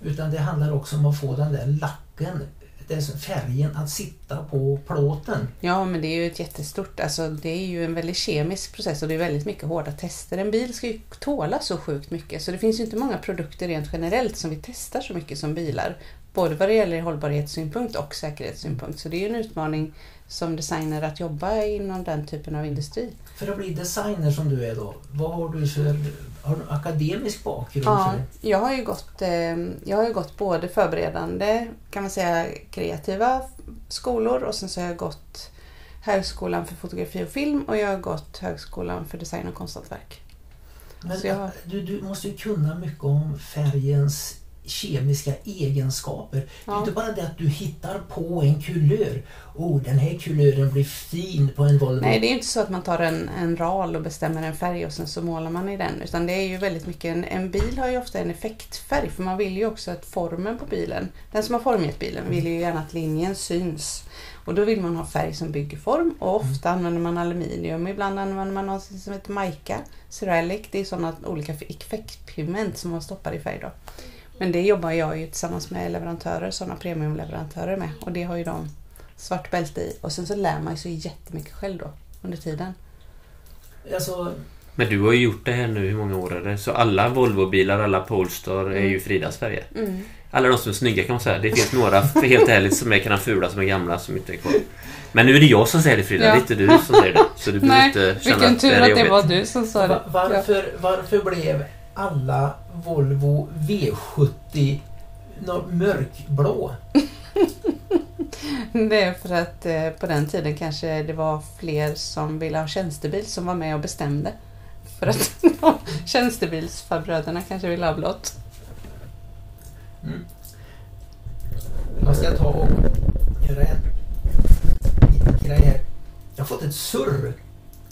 utan det handlar också om att få den där lacken, det färgen att sitta på plåten. Ja men det är ju ett jättestort, alltså det är ju en väldigt kemisk process och det är väldigt mycket hårda tester. En bil ska ju tåla så sjukt mycket så det finns ju inte många produkter rent generellt som vi testar så mycket som bilar. Både vad det gäller hållbarhetssynpunkt och säkerhetssynpunkt. Så det är ju en utmaning som designer att jobba inom den typen av industri. För att bli designer som du är då, vad har du för har du akademisk bakgrund? Ja, jag har ju gått, eh, jag har ju gått både förberedande, kan man säga, kreativa skolor och sen så har jag gått Högskolan för fotografi och film och jag har gått Högskolan för design och konsthantverk. Men jag- du, du måste ju kunna mycket om färgens kemiska egenskaper. Det är Ja. inte bara det att du hittar på en kulör. Oh, den här kulören blir fin på en Volvo. Nej, det är inte så att man tar en, en ral och bestämmer en färg och sen så målar man i den. Utan det är ju väldigt mycket, en, en bil har ju ofta en effektfärg för man vill ju också att formen på bilen, den som har formgett bilen vill ju gärna att linjen syns. Och då vill man ha färg som bygger form och ofta använder man aluminium. Ibland använder man något som heter mica, ceramic. Det är sådana olika effektpigment som man stoppar i färg då. Men det jobbar jag ju tillsammans med leverantörer, sådana premiumleverantörer med. Och det har ju de svart bälte i. Och sen så lär man ju sig jättemycket själv då under tiden. Alltså, Men du har ju gjort det här nu, hur många år är det? Så alla Volvo-bilar, alla Polestar är ju Fridas färger. Mm. Alla de som är snygga kan man säga. Det finns några, helt ärligt, som är kan fula som är gamla som inte är kvar. Men nu är det jag som säger det Frida, Ja. det är inte du som säger det. Så du behöver Nej, inte känna vilken tur att det jobbigt. var du som sa det. va- varför, varför blev alla Volvo V70 nå- mörkblå? Det är för att eh, på den tiden kanske det var fler som ville ha tjänstebil som var med och bestämde. För att tjänstebilsfarbröderna kanske ville ha blått. Mm. Jag ska ta och göra en liten grej här. Jag har fått ett surr.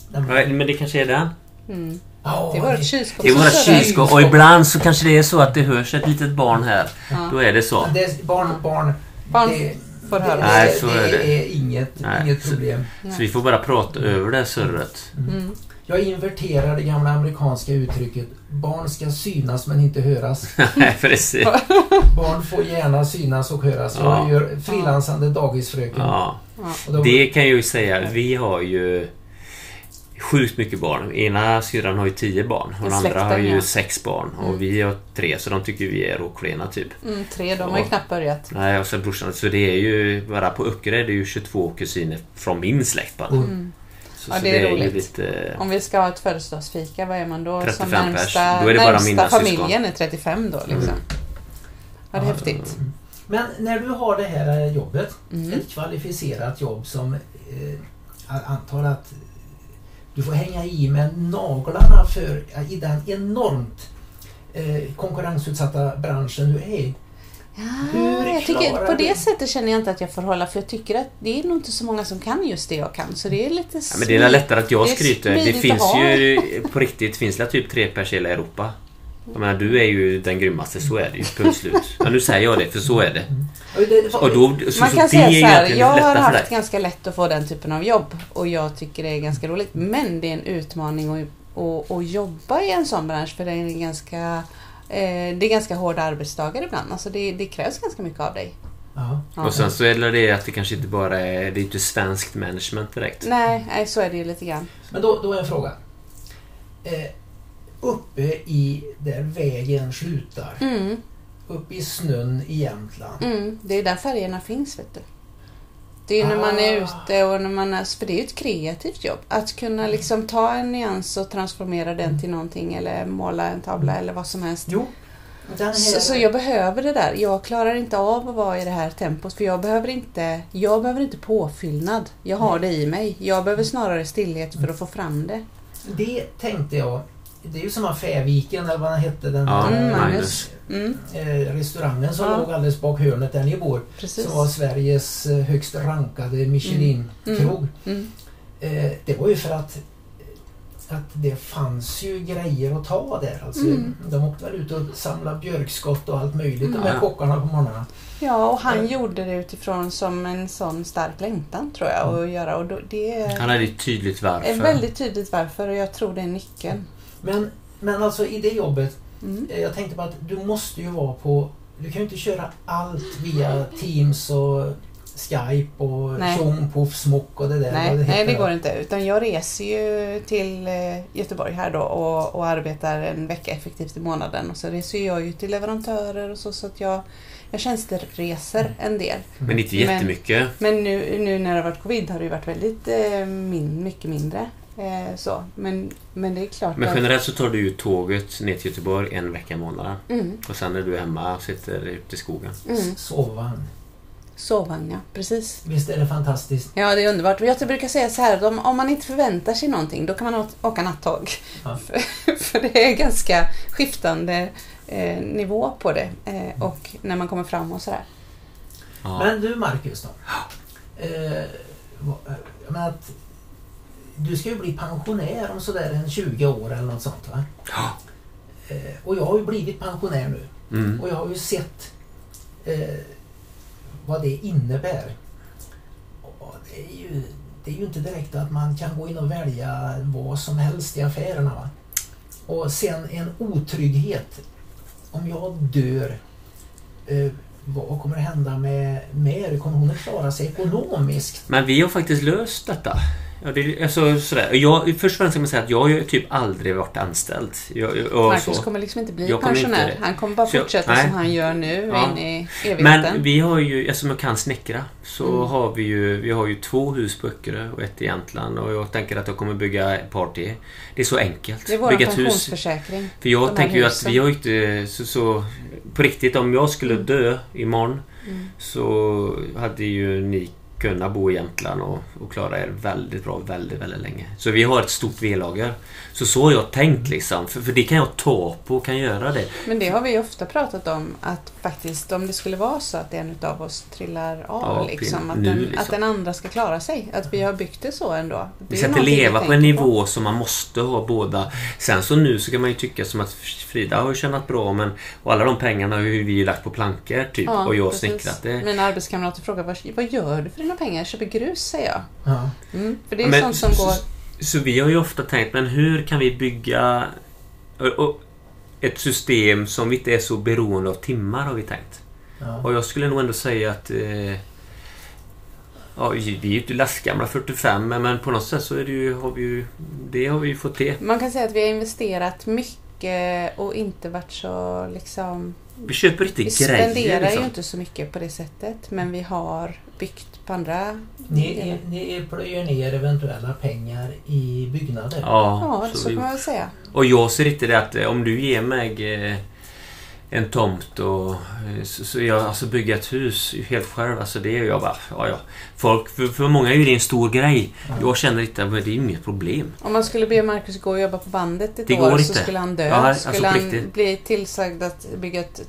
Nej, Men det kanske är den. Mm. Ja, Det var ett kylskåp är våra surrade. kylskåp och ibland så kanske det är så att det hörs ett litet barn här. Ja. Då är det så. Det är barn, barn. Barn det, får höra. Det, Nej, det, så är det. är inget, Nej. inget problem. Så vi får bara prata över det surret. Mm. Jag inverterar det gamla amerikanska uttrycket barn ska synas men inte höras. Nej, precis. Barn får gärna synas och höras. Ja. Jag gör frilansande dagisfröken. Ja. Det kan jag ju säga, vi har ju sjukt mycket barn. Ena syrran har ju tio barn och den andra har ju ja. sex barn. Och Mm. vi har tre, så de tycker vi är råklena typ. Mm, tre, de har ju knappt börjat. Nej, och sen brorsan. Så det är ju bara på Öckerö är det ju 22 kusiner från min släkt bara. Mm. Så, Ja, så det är ju roligt. lite... Om vi ska ha ett födelsedagsfika, vad är man då? 35 som pers. närmsta, Då är det bara närmsta mina familjen är 35 då liksom. Ja, det är häftigt. Men när du har det här jobbet, Mm. ett kvalificerat jobb som eh, antar att du får hänga i med naglarna för i den enormt eh, konkurrensutsatta branschen du är i. Hur Ja, jag tycker, på du- det sättet känner jag inte att jag får hålla för jag tycker att det är nog inte så många som kan just det jag kan. Så det är lite Ja, men det är lättare att jag det skryter. Det smidigt finns ju på riktigt finns det typ tre pers i hela Europa. Jag menar, du är ju den grymmaste, så är det ju. Punkt slut. Ja, nu säger jag det, för så är det. Och då, så, Man så kan det säga så här, jag har haft ganska lätt att få den typen av jobb och jag tycker det är ganska roligt. Men det är en utmaning att, att, att jobba i en sån bransch för det är ganska eh, det är ganska hårda arbetsdagar ibland. Alltså det, det krävs ganska mycket av dig. Ja. Och sen så är det att det kanske inte bara är... Det är inte svenskt management direkt. Nej, nej, så är det ju lite grann. Men då, då är en fråga. Eh, uppe i där vägen slutar, Mm, uppe i snön i Jämtland. mm, det är där färgerna finns, vet du. Det är ju när man är Ah. ute och när man är... För det är ju ett kreativt jobb. Att kunna liksom ta en nyans och transformera den till någonting eller måla en tavla eller vad som helst. Jo. Så, så jag behöver det där. Jag klarar inte av att vara i det här tempot för jag behöver inte, jag behöver inte påfyllnad. Jag har det i mig. Jag behöver snarare stillhet för att få fram det. Det tänkte jag. Det är ju som Affärviken eller vad den hette. Den Ja, där, Mm, eh, Magnus. Mm, restaurangen som Ja. låg alldeles bak hörnet där ni bor. precis. Som var Sveriges eh, högst rankade Michelin-krog. Mm, Eh, det var ju för att att det fanns ju grejer att ta där. Alltså, Mm. De åkte väl ut och samlade björkskott och allt möjligt de Mm. här Ja. kockarna på morgnarna. ja, och han Mm. gjorde det utifrån som en sån stark längtan tror jag att göra. Och då, det Han hade ett tydligt varför. är väldigt tydligt varför och jag tror det är nyckeln. Men, men alltså i det jobbet, Mm. eh, jag tänkte på att du måste ju vara på... Du kan ju inte köra allt via Teams och Skype och tjong, poff, smock och det där. Nej, vad nej, det går inte. Utan jag reser ju till eh, Göteborg här då och, och arbetar en vecka effektivt i månaden. Och så reser jag ju till leverantörer och så, så att jag, jag tjänstereser en del. Men inte Men- jättemycket. Men nu, nu när det har varit covid har det ju varit väldigt eh, min, mycket mindre. Eh, så. Men, men det är klart Men att... generellt så tar du ju tåget ner till Göteborg en vecka i månaden. Mm, Och sen är du hemma och sitter ute i skogen. mm. Sovvagn. Sovvagn, ja. Precis. Visst är det fantastiskt? Ja, det är underbart. Jag brukar säga så här, att om, om man inte förväntar sig någonting, då kan man åka nattåg. Ja. För, för det är ganska skiftande eh, nivå på det. Eh, och när man kommer fram och sådär. Ja. Men du Marcus då? Eh, vad- jag menar att du ska ju bli pensionär om sådär en 20 år eller något sånt va? Ja. Eh, och jag har ju blivit pensionär nu. Mm. Och jag har ju sett eh, vad det innebär. Och det, är ju, det är ju inte direkt att man kan gå in och välja vad som helst i affärerna. Va? Och sen en otrygghet. Om jag dör, eh, vad kommer hända med, med er? Kommer hon att klara sig ekonomiskt? Men vi har faktiskt löst detta. Ja, det, alltså, sådär. Jag, först och främst kan man säga att jag har ju typ aldrig varit anställd. Jag, jag- och Marcus så. kommer liksom inte bli Jag kommer inte pensionär. det. Han kommer bara jag- fortsätta nej. som han gör nu Ja. in i evigheten. Men vi har ju, eftersom jag kan snickra, så Mm. har vi ju, vi har ju två hus på Öckerö och ett i Jämtland och jag tänker att jag kommer bygga ett par till. Det är så enkelt. det är vår bygga ett hus. pensionsförsäkring. För jag tänker ju att vi har ju inte så, så... På riktigt, om jag skulle dö imorgon Mm. så hade ju ni kunna bo i Jämtland och, och klara er väldigt bra väldigt, väldigt länge. Så vi har ett stort V-lager. Så så har jag tänkt liksom. För, för det kan jag ta på och kan göra det. Men det har vi ju ofta pratat om att faktiskt om det skulle vara så att en utav oss trillar av Ja, liksom, att, nu, den, liksom. att den andra ska klara sig. Att vi har byggt det så ändå. Det Vi ska inte leva på en nivå som man måste ha båda. Sen så nu så kan man ju tycka som att Frida har ju tjänat bra men och alla de pengarna har ju vi ju lagt på plankor typ Ja, och jag har snickrat det. Mina arbetskamrater frågar vad, vad gör du för dina pengar? Jag köper grus, säger jag. Ja. Mm, för det är Men sånt som går... Så vi har ju ofta tänkt, men hur kan vi bygga ett system som vi inte är så beroende av timmar har vi tänkt. Ja. Och jag skulle nog ändå säga att eh, Ja, vi är ju inte lastgamla 45 men, på något sätt så är det ju, har vi ju, det har vi ju fått det. Man kan säga att vi har investerat mycket och inte varit så liksom... Vi köper inte Vi grejer. spenderar liksom. ju inte så mycket på det sättet men vi har byggt på andra Ni, är- ni plöjer ner eventuella pengar i byggnader. Ja, Ja, så vi, kan man väl säga. och jag ser inte det att eh, om du ger mig eh, en tomt och eh, så, så jag alltså bygga ett hus helt själv. Alltså det är jag bara, ja ja. Folk, för, för många är ju det en stor grej. Jag känner inte att det är inget problem. Om man skulle be Marcus gå och jobba på bandet ett Det år så skulle han dö. Ja, alltså skulle på han riktigt. bli tillsagd att bygga ett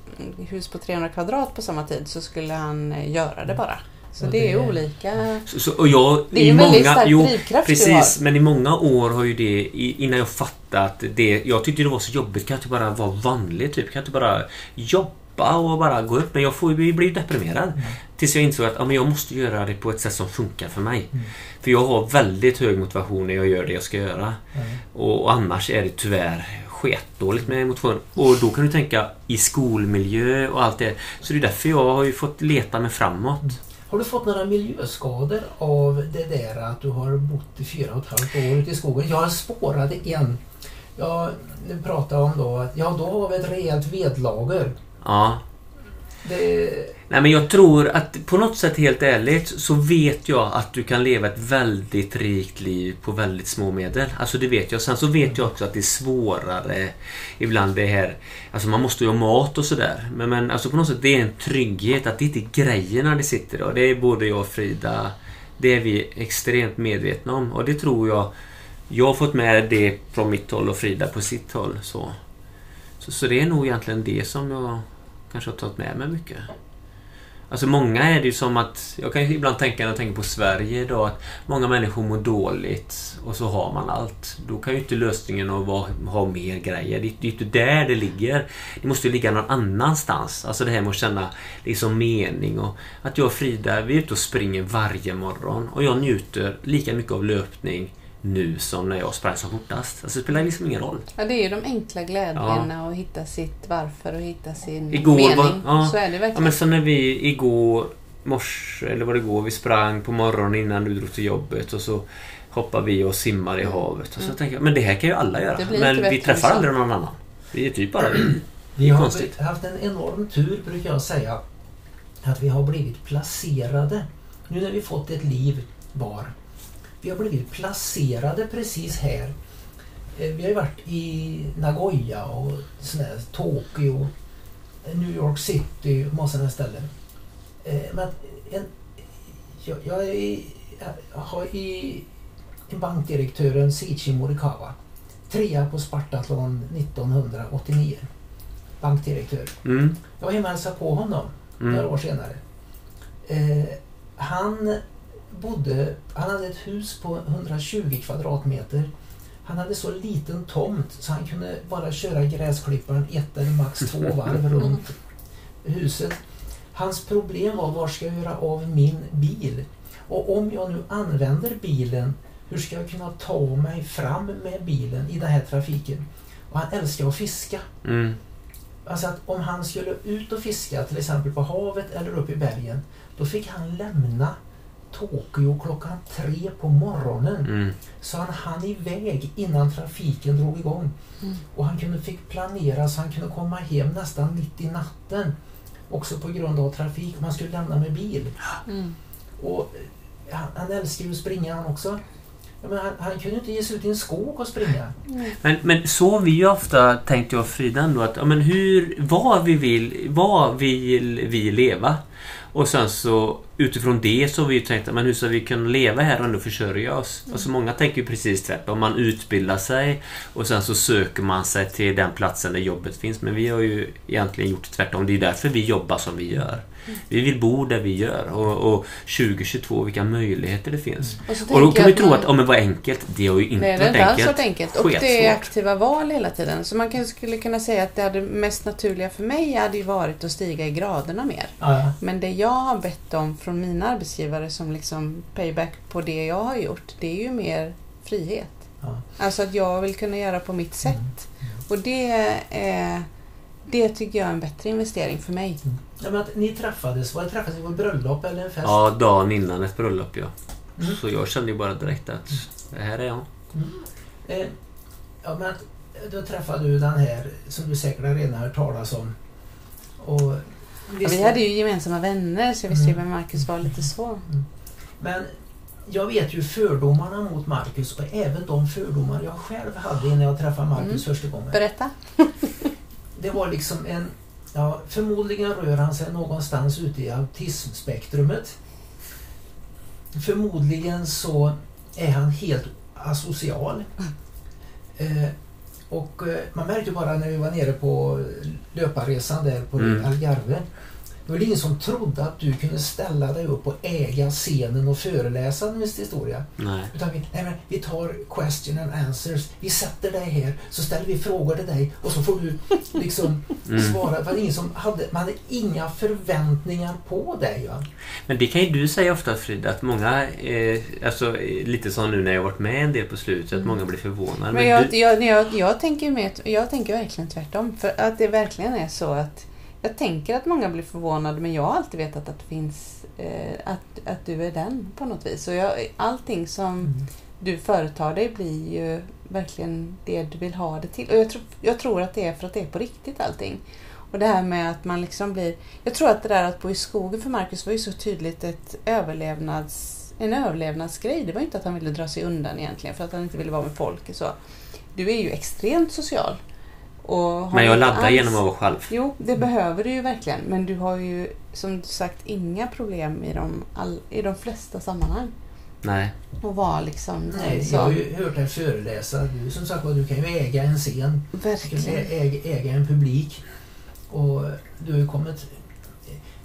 hus på 300 kvadrat på samma tid så skulle han göra det bara. Så det är olika. Så, så, och jag, Det är i en väldigt många, stark jo, drivkraft du Precis, har. men i många år har ju det, innan jag fattat det, jag tyckte det var så jobbigt, kan jag inte bara vara vanlig typ? Kan jag inte bara jobba och bara gå upp? Men jag får ju bli deprimerad. Tills jag insåg att ja, men jag måste göra det på ett sätt som funkar för mig. Mm. För jag har väldigt hög motivation när jag gör det jag ska göra. Mm. Och, och annars är det tyvärr sketdåligt med motivation. Och då kan du tänka i skolmiljö och allt det. Så det är därför jag har ju fått leta mig framåt. Har du fått några miljöskador av det där att du har bott i fyra och ett halvt år ute i skogen? Jag spårade en. Jag pratade om då att ja, då har vi ett rejält vedlager. Ja. Det, Nej men jag tror att på något sätt helt ärligt så vet jag att du kan leva ett väldigt rikt liv på väldigt små medel. Alltså det vet jag. Sen så vet jag också att det är svårare ibland det här. Alltså man måste ju ha mat och sådär. Men, men alltså på något sätt det är en trygghet att det inte är grejerna det sitter och Det är både jag och Frida. Det är vi extremt medvetna om och det tror jag. Jag har fått med det från mitt håll och Frida på sitt håll. Så, så, så det är nog egentligen det som jag kanske har tagit med mig mycket. Alltså många är det ju som att, jag kan ju ibland tänka när jag tänker på Sverige idag, att många människor mår dåligt och så har man allt. Då kan ju inte lösningen att vara, ha mer grejer. Det, det är ju inte där det ligger. Det måste ju ligga någon annanstans. Alltså det här med att känna liksom mening och att jag och Frida, vi är ute och springer varje morgon och jag njuter lika mycket av löpning nu som när jag sprang som fortast. Alltså det spelar liksom ingen roll. Ja, det är ju de enkla glädjerna och hitta sitt varför och hitta sin Igår mening. var- ja. Så är det Ja verkligen. men så när vi igår morse, eller vad det går, vi sprang på morgonen innan du drog till jobbet och så hoppar vi och simmar i havet. Och så tänker jag, men det här kan ju alla göra. Det blir Men vi träffar så. aldrig någon annan. Vi är typ bara vi. vi har Konstigt. haft en enorm tur brukar jag säga. Att vi har blivit placerade. Nu när vi fått ett liv var. Vi har blivit placerade precis här. Eh, Vi har ju varit i Nagoya och sån här, Tokyo, New York City och massa sådana ställen. Eh, Men en, jag, jag, är, jag har i en bankdirektören Sichi Morikawa. Trea på Spartathlon 1989. Bankdirektör. Mm. Jag var hemma och hälsade på honom några Mm. år senare. Eh, han bodde, han hade ett hus på 120 kvadratmeter. Han hade så liten tomt så han kunde bara köra gräsklipparen ett eller max två varv runt huset. Hans problem var var ska jag göra av min bil? Och om jag nu använder bilen, hur ska jag kunna ta mig fram med bilen i den här trafiken? Och han älskar att fiska. Mm. Alltså att om han skulle ut och fiska till exempel på havet eller upp i bergen då fick han lämna Tokyo klockan tre på morgonen. Mm. Så han hann iväg innan trafiken drog igång. Mm. Och han kunde, fick planera så han kunde komma hem nästan mitt i natten. Också på grund av trafik. Man skulle lämna med bil. Mm. Och eh, han, han älskar ju att springa han också. Men han, han kunde inte ge sig ut i en skog och springa. Men, men så vi ju ofta tänkt jag och Frida ändå att, ja, men hur, vad vi vill, vad vill vi leva? Och sen så utifrån det så har vi ju tänkt, men hur ska vi kunna leva här och ändå försörja oss? Alltså många tänker ju precis tvärtom. Man utbildar sig och sen så söker man sig till den platsen där jobbet finns. Men vi har ju egentligen gjort tvärtom. Det är därför vi jobbar som vi gör. Vi vill bo där vi gör. Och, och 2022, vilka möjligheter det finns. Och, så Och då kan ju tro man- att, ja men vad enkelt. Det har ju inte Nej, det varit inte alls enkelt. varit enkelt. Och det är aktiva val hela tiden. Så man skulle kunna säga att det hade mest naturliga för mig hade ju varit att stiga i graderna mer. Ja. Men det jag har bett om från mina arbetsgivare som liksom payback på det jag har gjort, det är ju mer frihet. Ja. Alltså att jag vill kunna göra på mitt sätt. Och det är, Det tycker jag är en bättre investering för mig. Ja, men att ni träffades, var det träffades på ett bröllop eller en fest? Ja, dagen innan ett bröllop ja. Mm. Så jag kände ju bara direkt att det här är jag. Eh, ja, men att, då träffade du den här som du säkert har redan hört talas om. Och vi hade ju gemensamma vänner så jag visste ju Mm. vem Marcus var lite så. Men jag vet ju fördomarna mot Marcus och även de fördomar jag själv hade innan jag träffade Marcus Mm. första gången. Berätta. Det var liksom en... Ja, förmodligen rör han sig någonstans ute i autismspektrumet. Förmodligen så är han helt asocial. Eh, och eh, man märkte bara när vi var nere på löparresan där på Mm. Algarve. Det var ingen som trodde att du kunde ställa dig upp och äga scenen och föreläsa en viss historia. Nej. Utan vi, nej men, vi tar question and answers. Vi sätter dig här, så ställer vi frågor till dig och så får du liksom Mm. svara. För ingen som hade, man hade inga förväntningar på dig. Va? Men det kan ju du säga ofta Frida, att många, eh, alltså lite som nu när jag varit med en del på slutet, att Mm. många blir förvånade. Men jag, du, jag, jag, jag, tänker med, jag tänker verkligen tvärtom. För att det verkligen är så att jag tänker att många blir förvånade men jag har alltid vetat att det finns eh, att, att du är den på något vis. Och jag, allting som Mm. du företar dig blir ju verkligen det du vill ha det till. Och jag, tror jag tror att det är för att det är på riktigt allting. Och det här med att man liksom blir... Jag tror att det där att bo i skogen för Marcus var ju så tydligt ett överlevnads, en överlevnadsgrej. Det var ju inte att han ville dra sig undan egentligen för att han inte ville vara med folk så. Du är ju extremt social. Och har men jag laddar alls- genom att vara själv. Jo, det behöver du ju verkligen. Men du har ju som sagt inga problem i de, all, i de flesta sammanhang. Nej. Och vara liksom Nej, så. jag har ju hört dig föreläsa. Du, som sagt du kan ju äga en scen. Du kan Verkligen. äga, äga en publik. Och du har ju kommit...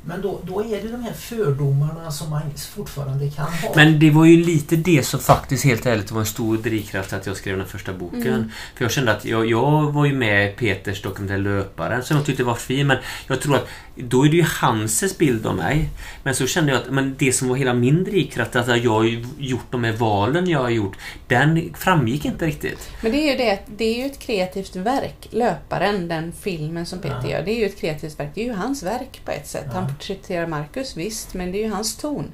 Men då, då är det de här fördomarna som man fortfarande kan ha. Men det var ju lite det som faktiskt helt ärligt var en stor drivkraft att jag skrev den första boken. Mm. För jag kände att jag, jag var ju med i Peters dokumentär Löparen som jag tyckte var fin men jag tror att då är det ju hans bild av mig. Men så kände jag att men det som var hela min drivkraft, att jag har gjort de här valen jag har gjort, den framgick inte riktigt. Men det är ju det det är ju ett kreativt verk. Löparen, den filmen som Peter Ja. gör, det är ju ett kreativt verk. Det är ju hans verk på ett sätt. Ja. Han porträtterar Marcus, visst, men det är ju hans ton.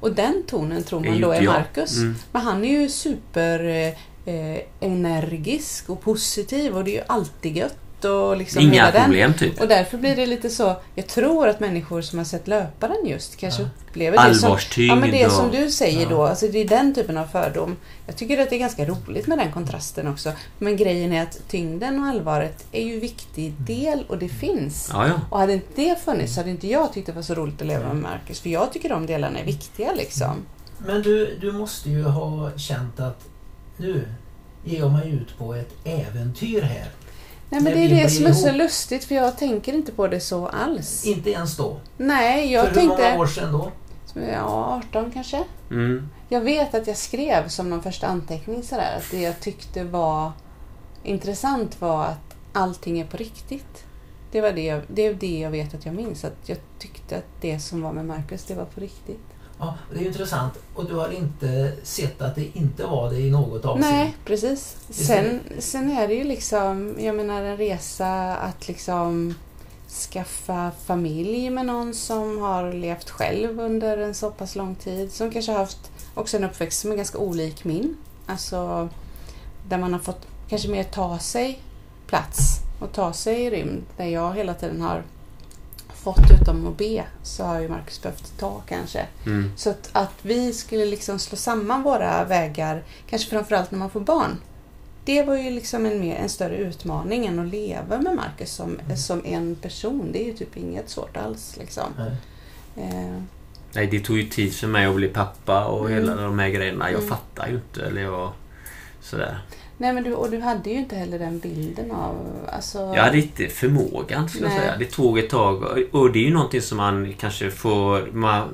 Och den tonen tror man då är jag. Marcus. Mm. Men han är ju super eh, eh, energisk och positiv och det är ju alltid gött och liksom Inga hela den. problem typ. Och därför blir det lite så, jag tror att människor som har sett löparen just kanske Ja. upplever det som Ja men det och- som du säger Ja. då, alltså det är den typen av fördom. Jag tycker att det är ganska roligt med den kontrasten också. Men grejen är att tyngden och allvaret är ju en viktig del och det finns. Ja, ja. Och hade inte det funnits så hade inte jag tyckt det var så roligt att leva med Marcus. För jag tycker de delarna är viktiga liksom. Men du, du måste ju ha känt att nu ger jag mig ut på ett äventyr här. Nej men det är det som är så lustigt för jag tänker inte på det så alls. Inte ens då. Nej, jag För hur många tänkte... år sedan då? Ja, 18 kanske? Mm. Jag vet att jag skrev som någon första anteckning sådär att det jag tyckte var intressant var att allting är på riktigt. Det var det, jag, det är det jag vet att jag minns. Att jag tyckte att det som var med Marcus, det var på riktigt. Ja, det är ju intressant. Och du har inte sett att det inte var det i något avseende? Nej, precis. Sen, sen är det ju liksom, jag menar en resa att liksom skaffa familj med någon som har levt själv under en så pass lång tid. Som kanske har haft också en uppväxt som är ganska olik min. Alltså där man har fått kanske mer ta sig plats och ta sig i rymd. Där jag hela tiden har fått utom att be så har ju Marcus behövt ta kanske. Mm. Så att, att vi skulle liksom slå samman våra vägar, kanske framförallt när man får barn. Det var ju liksom en, mer, en större utmaning än att leva med Marcus som, som en person. Det är ju typ inget svårt alls. Liksom. Nej. Eh, Nej, det tog ju tid för mig att bli pappa och Mm. hela de här grejerna. Jag Mm. fattar ju inte. Eller jag... Sådär. Nej, men du, och du hade ju inte heller den bilden av... Alltså, Jag hade inte förmågan skulle jag Nej. säga. Det tog ett tag. Och det är ju någonting som man kanske får... Man,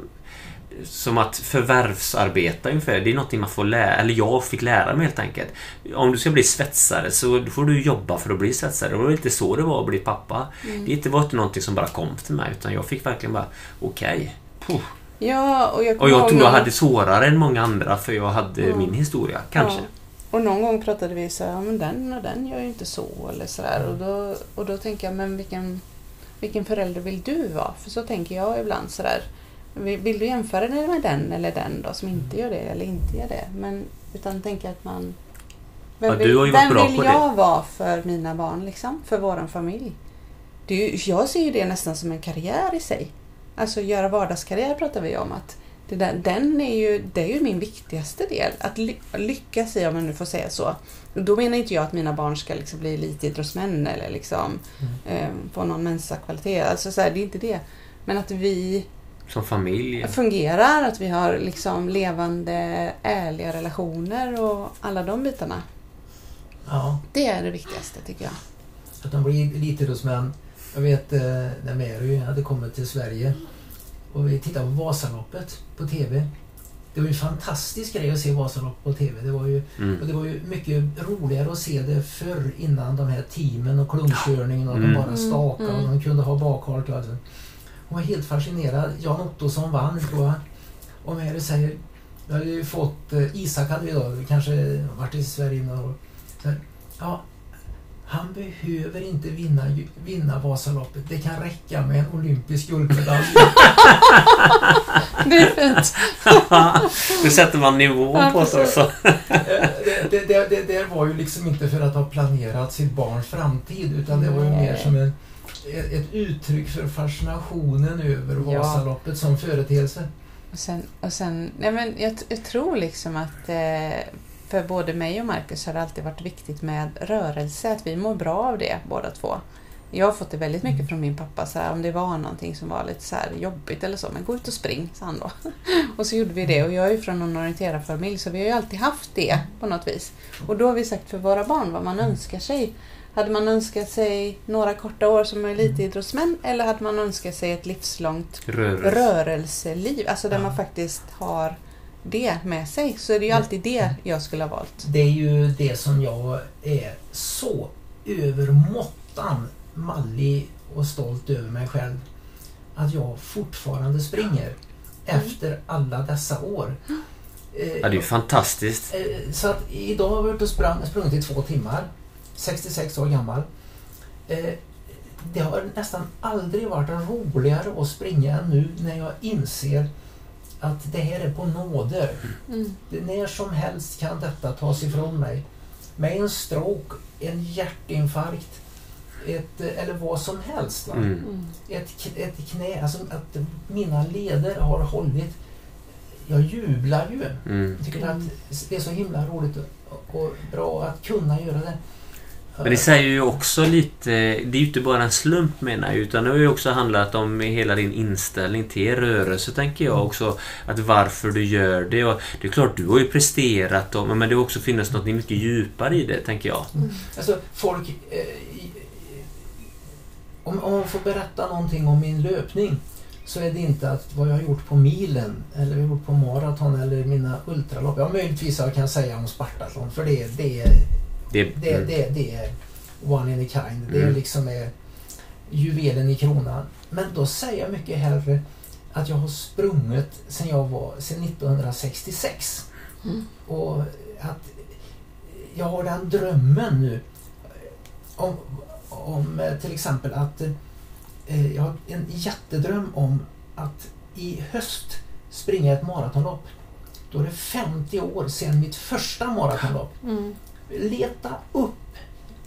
som att förvärvsarbeta ungefär. Det är någonting man får lära, eller jag fick lära mig helt enkelt. Om du ska bli svetsare så får du jobba för att bli svetsare. Det var inte så det var att bli pappa. Mm. Det var inte någonting som bara kom till mig utan jag fick verkligen bara okej. Puh. Ja, och jag Och jag tror jag hade svårare än många andra för jag hade Ja. min historia, kanske. Ja. Och någon gång pratade vi så här, ja men den och den gör ju inte så eller sådär. Och då, och då tänker jag, men vilken, vilken förälder vill du vara? För så tänker jag ibland sådär. Vill vill du jämföra dig med den eller den då som inte gör det eller inte gör det? Men utan tänka att man... Vem Ja, vill, varit vem vill på det. jag vara för mina barn liksom? För våran familj? Det ju, jag ser ju det nästan som en karriär i sig. Alltså göra vardagskarriär pratar vi om. att det där, den är ju, det är ju min viktigaste del. Att ly, lyckas i, om man nu får säga så. Då menar inte jag att mina barn ska liksom bli elitidrottsmän eller liksom, eh, få någon Mensa-kvalitet. Alltså så här, det är inte det. Men att vi Som familj. fungerar, att vi har liksom levande, ärliga relationer och alla de bitarna. Ja, Det är det viktigaste tycker jag. att de blir elitidrottsmän. Jag vet eh, när Mary hade kommit till Sverige och vi tittade på Vasaloppet på TV. Det var ju en fantastisk grej att se Vasaloppet på TV. Det var ju, och Mm. det var ju mycket roligare att se det förr innan de här teamen och klungkörningen och Mm. de bara stakade och de kunde ha bakhalt och allt. Hon var helt fascinerad. Jan Ottosson vann tror jag. Och Mary säger, jag hade ju fått, eh, Isak hade vi då, kanske varit i Sverige några år. Så ja, han behöver inte vinna, vinna Vasaloppet. Det kan räcka med en olympisk guldmedalj. Det är fint. Nu sätter man nivån Ja, på det precis. också. Det, det, det, det där var ju liksom inte för att ha planerat sitt barns framtid utan det var ju mer som en, ett, uttryck för fascinationen över Ja. Vasaloppet som företeelse. Och sen, och sen nej men jag, jag tror liksom att eh, för både mig och Marcus har det alltid varit viktigt med rörelse, att vi mår bra av det båda två. Jag har fått det väldigt mycket från min pappa, så här, om det var någonting som var lite så här jobbigt eller så, men gå ut och spring, sa han då. Och så gjorde vi det och jag är ju från en orienterarfamilj så vi har ju alltid haft det på något vis. Och då har vi sagt för våra barn vad man önskar sig. Hade man önskat sig några korta år som elitidrottsmän eller hade man önskat sig ett livslångt Rörelse. rörelseliv, alltså där Ja. man faktiskt har det med sig, så är det ju alltid det jag skulle ha valt. Det är ju det som jag är så övermåttan mallig och stolt över mig själv. Att jag fortfarande springer efter alla dessa år. Eh, Ja, det är ju fantastiskt. Eh, Så att idag har jag varit och sprang, sprungit i två timmar. 66 år gammal. Eh, Det har nästan aldrig varit roligare att springa än nu när jag inser att det här är på nåder. Mm. Det- När som helst kan detta tas ifrån mig. Med en stroke, en hjärtinfarkt, ett, eller vad som helst. Va? Mm. Mm. Ett, ett knä, alltså att mina leder har hållit. Jag jublar ju. Mm. Jag tycker att det är så himla roligt och, och bra att kunna göra det. Men det säger ju också lite, det är ju inte bara en slump menar jag, utan det har ju också handlat om hela din inställning till rörelse tänker jag också. Att varför du gör det. Och det är klart, du har ju presterat och, men det har också funnits något mycket djupare i det tänker jag. Mm. Alltså folk... Eh, om, om man får berätta någonting om min löpning så är det inte att vad jag har gjort på milen eller gjort på maraton eller mina ultralopp. Ja, möjligtvis jag kan säga om Spartathlon för det, det, är- det, det, mm. det, det är one in a kind. Det är Mm. liksom är juvelen i kronan. Men då säger jag mycket hellre att jag har sprungit sedan jag var sedan 1966. Mm. Och att jag har den drömmen nu om, om eh, till exempel att eh, jag har en jättedröm om att i höst springa ett maratonlopp. Då är det 50 år sedan mitt första maratonlopp. Mm. Leta upp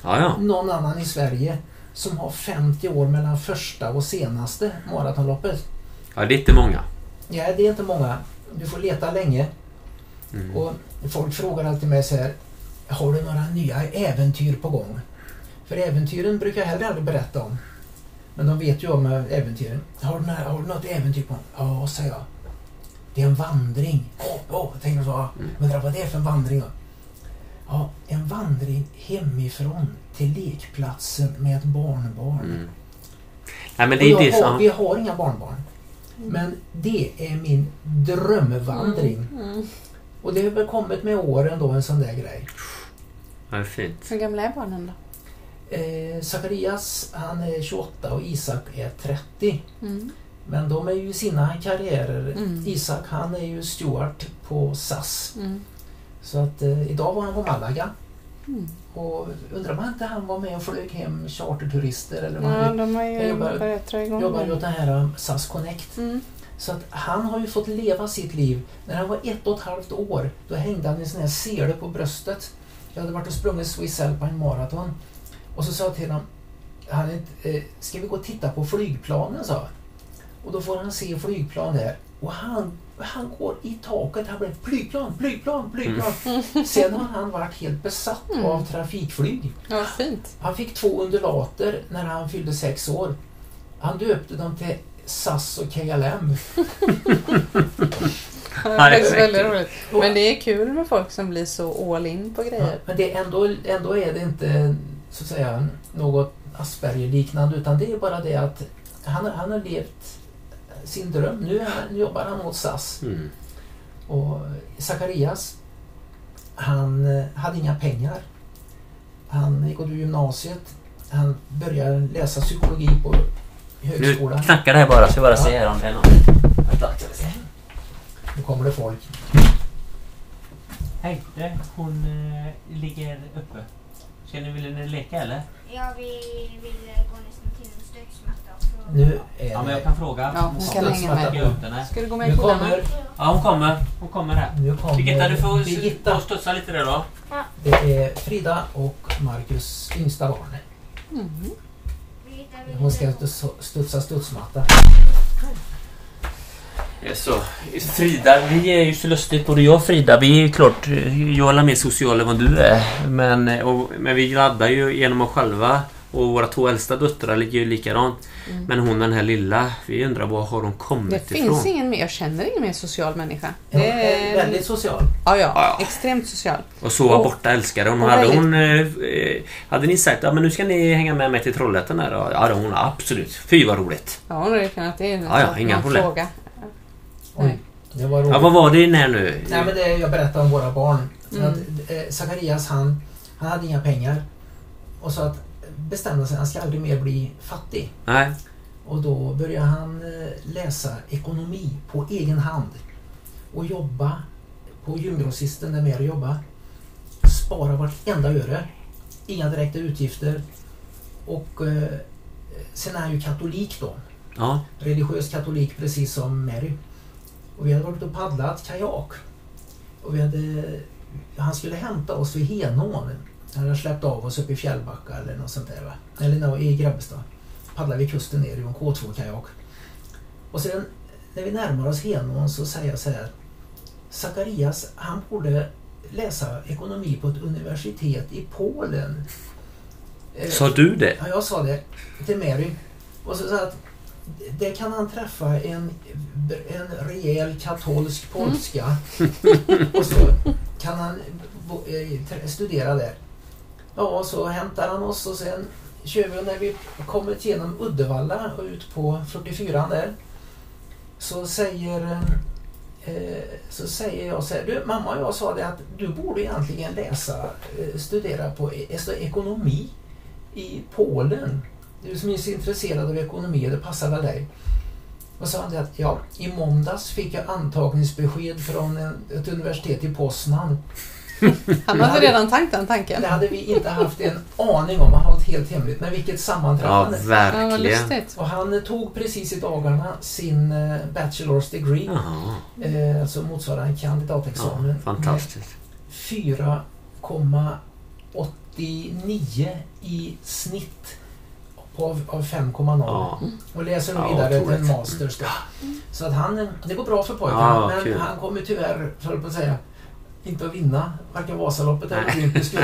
Ja, ja. någon annan i Sverige som har 50 år mellan första och senaste maratonloppet. ja, det är inte många. Ja, det är inte många. Du får leta länge. Mm. Och folk frågar alltid mig så här. Har du några nya äventyr på gång? För äventyren brukar jag heller aldrig berätta om. Men de vet ju om eh, äventyren. Har du, några, har du något äventyr på gång? Ja, säger jag. Det är en vandring. Åh, åh, jag tänkte så. Mm. Undrar vad det är för en vandring då? Ja, en vandring hemifrån till lekplatsen med ett barnbarn. Mm. Nej, men det är det har, som... Vi har inga barnbarn. Men det är min drömvandring. Mm. Och det har väl kommit med åren då en sån där grej. Ja, det är fint. Hur gamla är barnen då? Eh, Zacharias han är 28 och Isak är 30. Mm. Men de är ju i sina karriärer. Mm. Isak han är ju steward på SAS. Mm. Så att eh, idag var han på Malaga. Mm. Och undrar man inte han var med och flög hem charterturister eller vad han Ja, de har Jag ju jobbar- börjat jobbar det. åt det här um, SAS Connect. Mm. Så att han har ju fått leva sitt liv. När han var ett och ett halvt år då hängde han en sån här sele på bröstet. Jag hade varit och sprungit Swiss Alpine Marathon. Och så sa jag till honom, han, eh, ska vi gå och titta på flygplanen? sa jag. Och då får han se flygplan där. Och han, han går i taket. Han blir flygplan, flygplan, flygplan. Sen har han varit helt besatt Mm. av trafikflyg. Ja, fint. Han fick två undulater när han fyllde sex år. Han döpte dem till SAS och KLM. Ja, det är väldigt roligt. Men det är kul med folk som blir så all in på grejer. Men det är ändå, ändå är det inte så att säga något Asperger-liknande utan det är bara det att han, han har levt sin dröm. Nu, är nu jobbar han åt SAS. Mm. Och Zacharias, han eh, hade inga pengar. Han gick ut gymnasiet. Han började läsa psykologi på Nu högskolan. knackar det här bara så jag bara Ja. ser om det är se. Nu kommer det folk. Hej, det, hon eh, ligger uppe. Ska ni, vill ni leka eller? Ja, vi vill gå nästan till en fråga. Nu är Ja, men jag kan fråga. Ja, hon kan Stöt hänga med. Ska du gå med Nu i kommer, Ja, hon kommer. Hon kommer här. nu kommer Birgitta, du får Birgitta. Birgitta. studsa lite där då. Det är Frida och Marcus yngsta barn. Mm. Hon ska studsa studsmatta. Så, Frida, vi är ju så lustigt, både jag och Frida, vi är ju klart, jag är mer social än vad du är. Men, och, men vi laddar ju genom oss själva. Och våra två äldsta döttrar ligger ju likadant. Mm. Men hon den här lilla, vi undrar var har hon Det kommit ifrån? finns ingen mer, jag känner ingen mer social människa. Det är är, väldigt social. ja, ja, Ja. extremt social. Och sova Och- borta älskade hon. och Hade, väldigt- hon eh, eh, hade ni sagt att men nu ska ni hänga med mig till Trollhättan här? Ja, det hon absolut. Fy vad roligt. Ja, hon har ju kunnat det. är Ja, ja, inga problem. Fråga. Oj, det var roligt. Ja, vad var det när nu? Nej, men det jag berättar om våra barn. Så Mm. att, eh, Zacharias han, han hade inga pengar. Och så att bestämde sig han ska aldrig mer bli fattig. Nej. Och då började han eh, läsa ekonomi på egen hand. Och jobba på gymgrossisten där Mary jobbar. Spara vartenda öre. Inga direkta utgifter. Och eh, sen är han ju katolik då. Ja. religiös katolik precis som Mary. Och vi hade varit och paddlat kajak. Och vi hade, han skulle hämta oss vid Henån. Han hade släppt av oss uppe i Fjällbacka eller något sånt där. Va? Eller no, i Grebbestad. Paddlade vi kusten ner i en K2-kajak. Och sen när vi närmar oss Henån så säger jag så här. Zacharias, han borde läsa ekonomi på ett universitet i Polen. Eh, Sa du det? Ja, jag sa det till Mary. Och så sa att det kan han träffa en, en rejäl katolsk polska. och så kan han eh, studera där. Ja, så hämtar han oss och sen kör vi och när vi kommit genom Uddevalla och ut på 44 där. Så säger eh, så säger jag så här, du, mamma och jag sa det att du borde egentligen läsa, eh, studera på e-, alltså, ekonomi i Polen. Du som är så intresserad av ekonomi, det passar väl dig? Och sa han det att ja, i måndags fick jag antagningsbesked från en, ett universitet i Poznan. Han Ja, hade redan tänkt den tanken. Det hade vi inte haft en aning om, han har hållit helt hemligt. Men vilket Ja, sammanträffande. Ja, verkligen. lustigt. och han tog precis i dagarna sin eh, Bachelor's degree, eh, alltså motsvarande en kandidatexamen. Ja, fantastiskt. med 4,89 i snitt på, av av 5,0. Ja. Och läser nu Ja, vidare till en masters då. Så att han, det går bra för pojken. Ja, men kul. han kommer tyvärr, så höll på att säga, inte att vinna varken Vasaloppet eller olympisk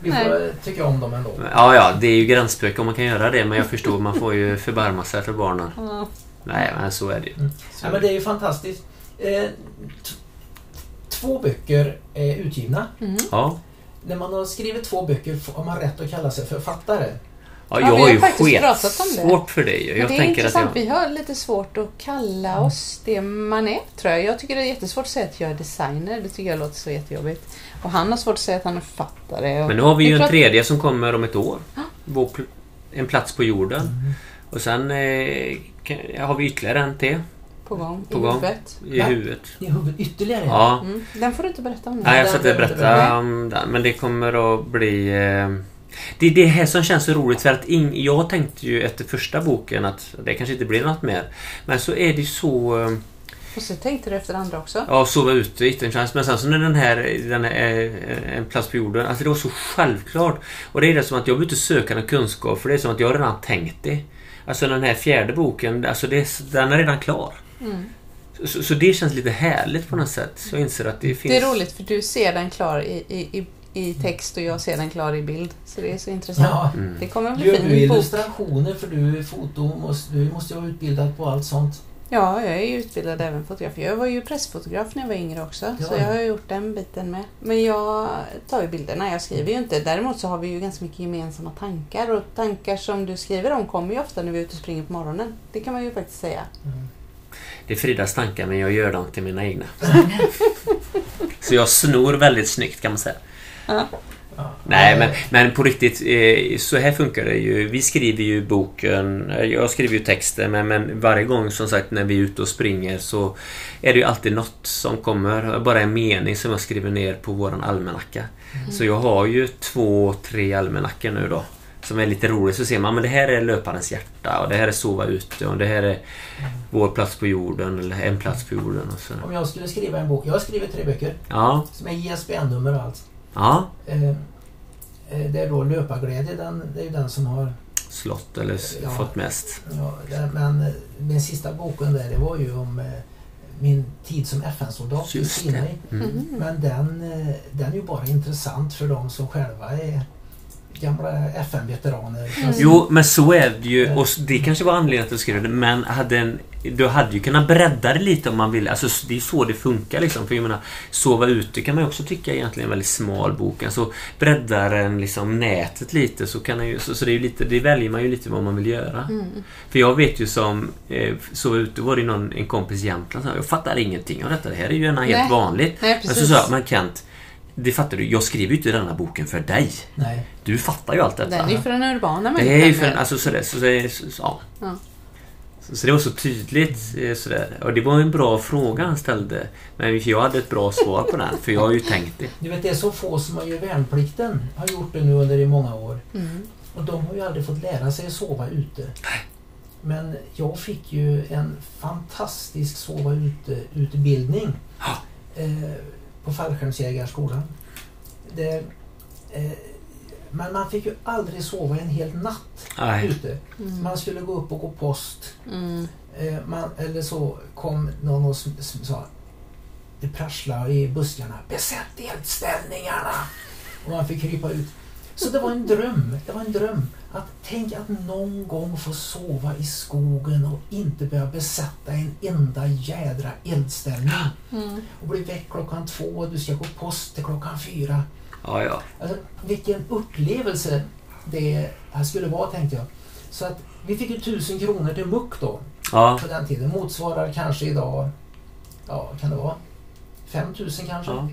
Vi får Nej. eh, tycka om dem ändå. Ja, ja, det är ju gränsspöke om man kan göra det, men jag förstår, man får ju förbarma sig för barnen. Ja. Nej, men så är det ju. Mm. Ja, men det är ju fantastiskt. Eh, två böcker är utgivna. Mm. Ja. När man har skrivit två böcker har man rätt att kalla sig författare. Ja, Ja, jag vi har ju faktiskt pratat om det. svårt för. Men Jag det är tänker att intressant. jag... Vi har lite svårt att kalla oss det man är, tror jag. Jag tycker det är jättesvårt att säga att jag är designer. Det tycker jag låter så jättejobbigt. Och han har svårt att säga att han är författare. Och Men nu har vi ju en klart- tredje som kommer om ett år. Vår pl- en plats på jorden. Och sen eh, kan, har vi ytterligare en till. på gång På i gång. huvudet. i huvudet. I huvudet ytterligare. Ja. Mm. Den får du inte berätta om nu. Nej, jag ska inte berätta. om den, men det kommer att bli... Eh, det är det här som känns så roligt för att ing, jag tänkte ju efter första boken att det kanske inte blir något mer. Men så är det ju så... Eh, Och så tänkte du efter andra också. ja, sova ute, chans. Men sen så när den här, den här eh, En plats på jorden, alltså det var så självklart. Och det är det som att jag behöver inte söka någon kunskap för det är som att jag redan tänkt det. Alltså den här fjärde boken, alltså det, den är redan klar. Mm. Så, så det känns lite härligt på något sätt. Så jag inser att det finns... Det är roligt för du ser den klar i, i, i, i text och jag ser den klar i bild. Så det är så intressant. Ja. Mm. Det kommer att bli Gör fin du bok. illustrationer för du är foto, måste, du måste ju vara utbildad på allt sånt. Ja, jag är ju utbildad även fotograf. Jag var ju pressfotograf när jag var yngre också. Ja. Så jag har gjort den biten med. Men jag tar ju bilderna, jag skriver ju inte. Däremot så har vi ju ganska mycket gemensamma tankar. Och tankar som du skriver om kommer ju ofta när vi är ute och springer på morgonen. Det kan man ju faktiskt säga. Det är Fridas tankar men jag gör dem till mina egna. Så jag snor väldigt snyggt kan man säga. Nej men, men på riktigt, eh, så här funkar det ju. Vi skriver ju boken, eh, jag skriver ju texten men, men varje gång som sagt när vi är ute och springer så är det ju alltid något som kommer, bara en mening som jag skriver ner på våran almanacka. Så jag har ju två, tre almanackor nu då. Som är lite roligt, så ser man men det här är löparens hjärta och det här är sova ute och det här är vår plats på jorden eller en plats på jorden och så. Om jag skulle skriva en bok, jag har skrivit tre böcker Ja, som är ISBN-nummer och allt. Ja. Eh, eh, det är då Löparglädje, den, det är ju den som har... Slott eller Ja. fått mest. Ja, det, men eh, den sista boken där, det var ju om eh, min tid som FN-soldat i. Sinai. Mm. Mhm. Men den, eh, den är ju bara intressant för de som själva är gamla FN-veteraner. Mm. Jo, men så är det ju. Och det kanske var anledningen till att du skrev det. Men hade en, du hade ju kunnat bredda det lite om man ville. Alltså, det är så det funkar liksom. För jag menar, Sova ute kan man ju också tycka är egentligen en väldigt smal bok. Alltså, breddar den liksom nätet lite så kan ju... Så, så det, är ju lite, det väljer man ju lite vad man vill göra. Mm. För jag vet ju som eh, Sova ute var det ju någon, en kompis i Jämtland som sa, Jag fattar ingenting av detta. Det här är ju en helt Nej. vanligt. Nej, Men så sa men Kent. Det fattar du, jag skriver ju inte denna boken för dig. Nej. Du fattar ju allt detta. Den är ju för den urbana Det är ju människan. för, alltså sådär, så, så, så, så, ja. Ja. Så, det var så tydligt eh, sådär. Och det var en bra fråga han ställde. Men jag hade ett bra svar på den, för jag har ju tänkt det. Du vet, det är så få som har gjort värnplikten, har gjort det nu under i många år. Mm. Och de har ju aldrig fått lära sig att sova ute. Men jag fick ju en fantastisk sova ute-utbildning eh, på fallskärmsjägarskolan. Det, eh, men man fick ju aldrig sova en hel natt Nej. ute. Mm. Man skulle gå upp och gå post. Mm. Eh, man, eller så kom någon och sa Det prasslade i buskarna. Besätt eldställningarna! Och man fick krypa ut. Så det var en dröm. Det var en dröm. Att tänk att någon gång få sova i skogen och inte behöva besätta en enda jädra eldställning. Mm. Och bli väckt klockan två och du ska gå post till klockan fyra. Ja, ja. Alltså, vilken upplevelse det här skulle vara tänkte jag. Så att vi fick ju tusen kronor till muck då Ja. på den tiden. Motsvarar kanske idag, ja kan det vara 5000 kanske. ja.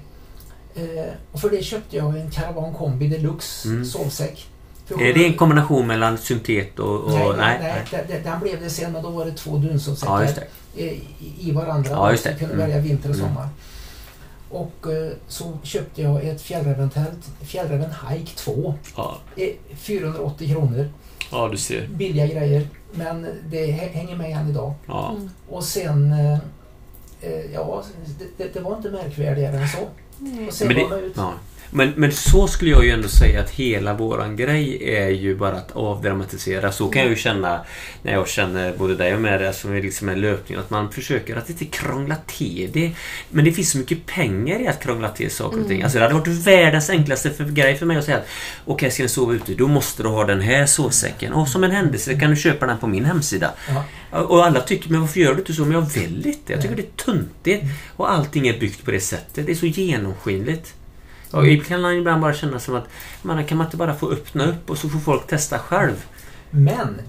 Eh, och för det köpte jag en Caravan Kombi Deluxe Mm. sovsäck. Är det en kombination mellan syntet och... och Nej, nej, nej, nej. Den blev det sen men då var det två dunsovsäckar Ja, eh, i, i varandra. Ja, just det. Så kunde Mm. välja vinter och Mm. Och eh, så köpte jag ett Fjällräven-tält, Fjällräven Hike 2. Ja. Eh, 480 kronor. ja, du ser. Billiga grejer. Men det hä- hänger med än idag. Ja. Mm. Och sen, eh, eh, ja, det, det, det var inte märkvärdigare än så. Mm. Och sen Men, var man det, ut. ja. Men, men så skulle jag ju ändå säga att hela våran grej är ju bara att avdramatisera. Så kan jag ju känna när jag känner både dig och med det som är liksom en löpning. Att man försöker att inte krångla till det. Men det finns så mycket pengar i att krångla till saker och ting. Alltså det hade varit världens enklaste för, grej för mig att säga att Okej, ska ni sova ute? Då måste du ha den här sovsäcken. Och som en händelse kan du köpa den på min hemsida. Ja. Och alla tycker, men varför gör du inte så? Men jag vill inte. Jag tycker det är tuntigt. Och allting är byggt på det sättet. Det är så genomskinligt. Och ibland kan ibland bara känna som att man kan man inte bara få öppna upp och så får folk testa själv. Men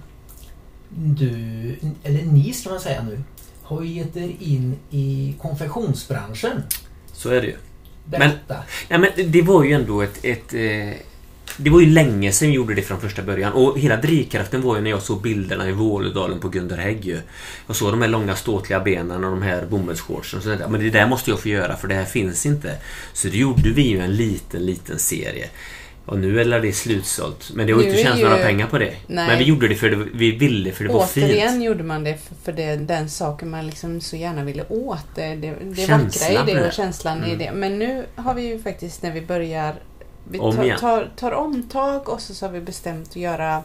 du, eller ni ska man säga nu, har ju gett er in i konfektionsbranschen. Så är det ju. Berätta. Nej, men det var ju ändå ett... ett eh, det var ju länge sedan vi gjorde det från första början. Och hela drivkraften var ju när jag såg bilderna i Vålådalen på Gunder Hägg. Jag såg de här långa ståtliga benen och de här bomullsshortsen. och Så där. Men det där måste jag få göra för det här finns inte. Så då gjorde vi ju en liten, liten serie. Och nu är det slutsålt. Men det har ju inte tjänat ju- några pengar på det. Nej. Men vi gjorde det för det, vi ville för det var Återigen fint. gjorde man det för, för det, den saken man liksom så gärna ville åt. Det, det, det vackra i det det. och känslan i Mm. det. Men nu har vi ju faktiskt när vi börjar vi tar, tar, tar omtag och så, så har vi bestämt att göra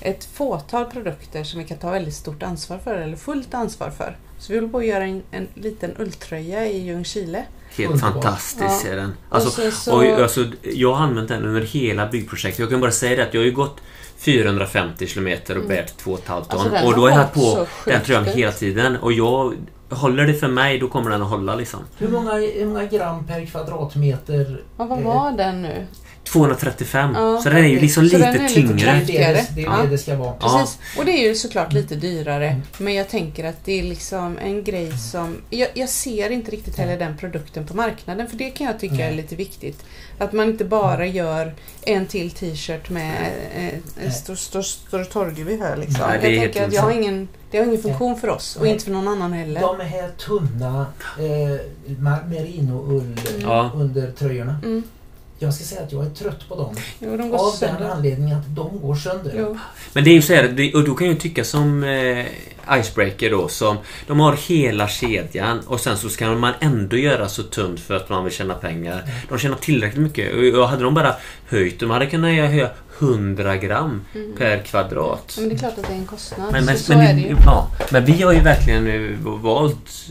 ett fåtal produkter som vi kan ta väldigt stort ansvar för eller fullt ansvar för. Så vi håller på att göra en, en liten ulltröja i Ljungskile. Helt Underbart. fantastisk Ja. är den. Och Alltså, så- så- och, alltså, jag har använt den under hela byggprojektet. Jag kan bara säga det att jag har ju gått 450 kilometer och bärt 2,5 ton. Alltså, och då har jag haft på den tröjan hela tiden. Och jag Håller det för mig, då kommer den att hålla liksom. Hur många, hur många gram per kvadratmeter? Ja, vad var den nu? 235. Ja, så den är ju liksom så lite är lite tyngre. Det är det, det, är Ja. det det ska vara. Ja. Precis. Och det är ju såklart lite dyrare. Men jag tänker att det är liksom en grej som... Jag, jag ser inte riktigt heller den produkten på marknaden. För det kan jag tycka är lite viktigt. Att man inte bara gör en till t-shirt med eh, en stor, stor, stor Torgeby här liksom. Nej, det är jag tänker att jag har ingen, det har ingen funktion för oss och Nej. inte för någon annan heller. De här tunna eh, merinoull Ja. under tröjorna. Mm. Jag ska säga att jag är trött på dem. Jo, de går Av den sönder. anledningen att de går sönder. Jo. Men det är ju så här, och då kan jag ju tycka som eh, Icebreaker då, som de har hela kedjan och sen så ska man ändå göra så tunt för att man vill tjäna pengar. De tjänar tillräckligt mycket. Och och hade de bara höjt, de hade kunnat höja 100 gram Mm. per kvadrat. Men det är klart att det är en kostnad. Men, men, så, så men, är det ju. Ja, men vi har ju verkligen eh, valt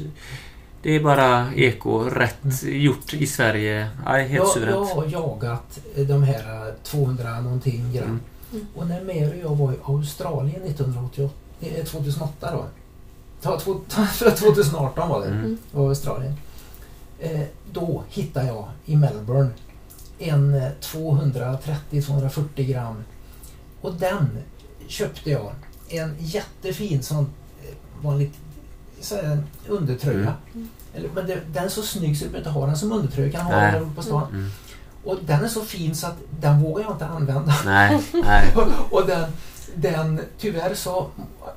det är bara eko, rätt gjort i Sverige. Ja, helt Jag, jag har jagat de här eh, 200 någonting gram. Mm. Och när Mary och jag var i Australien 1988, eh, 2008 då. Ta- två- ta- 2018 var det. Mm. Mm. var Australien. Eh, då hittade jag i Melbourne en eh, 230-240 gram. Och den köpte jag. En jättefin sån eh, vanlig så här, undertröja. Mm. Eller, men det, den är så snygg så du behöver inte ha den som undertröja. Du kan ha den på stan. Mm. Och den är så fin så att den vågar jag inte använda. Nej, nej. och den, den tyvärr så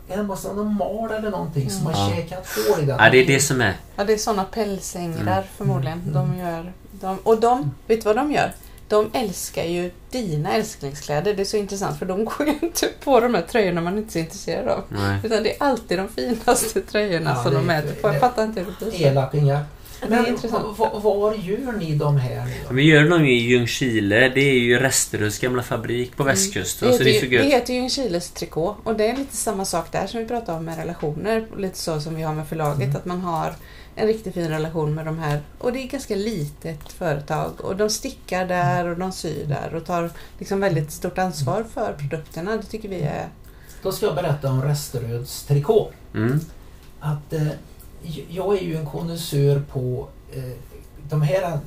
är det massa någon mal eller någonting som har Ja. käkat hål i den. Ja, det är det som är. Ja, det är såna pälsänglar Mm. förmodligen. Mm. De gör, de, och de, vet du vad de gör? De älskar ju dina älsklingskläder. Det är så intressant för de går ju inte på de här tröjorna man inte är så intresserad av. Nej. Utan det är alltid de finaste tröjorna Ja, som det- de äter på. Jag det- fattar inte hur det blir så. Elakingar. Men intressant. va- var gör ni de här då? Vi gör dem i Ljungskile. Det är ju Resteröds gamla fabrik på västkusten. Det så heter, det är så ju, det heter ju en Chiles trikå och det är lite samma sak där som vi pratade om med relationer. Lite så som vi har med förlaget. Mm. Att man har en riktigt fin relation med de här. Och det är ett ganska litet företag. Och de stickar där och de syr där och tar liksom väldigt stort ansvar för produkterna. Det tycker vi är... Då ska jag berätta om Resteröds trikå. Mm. Att, eh, jag är ju en konnässör på eh, de här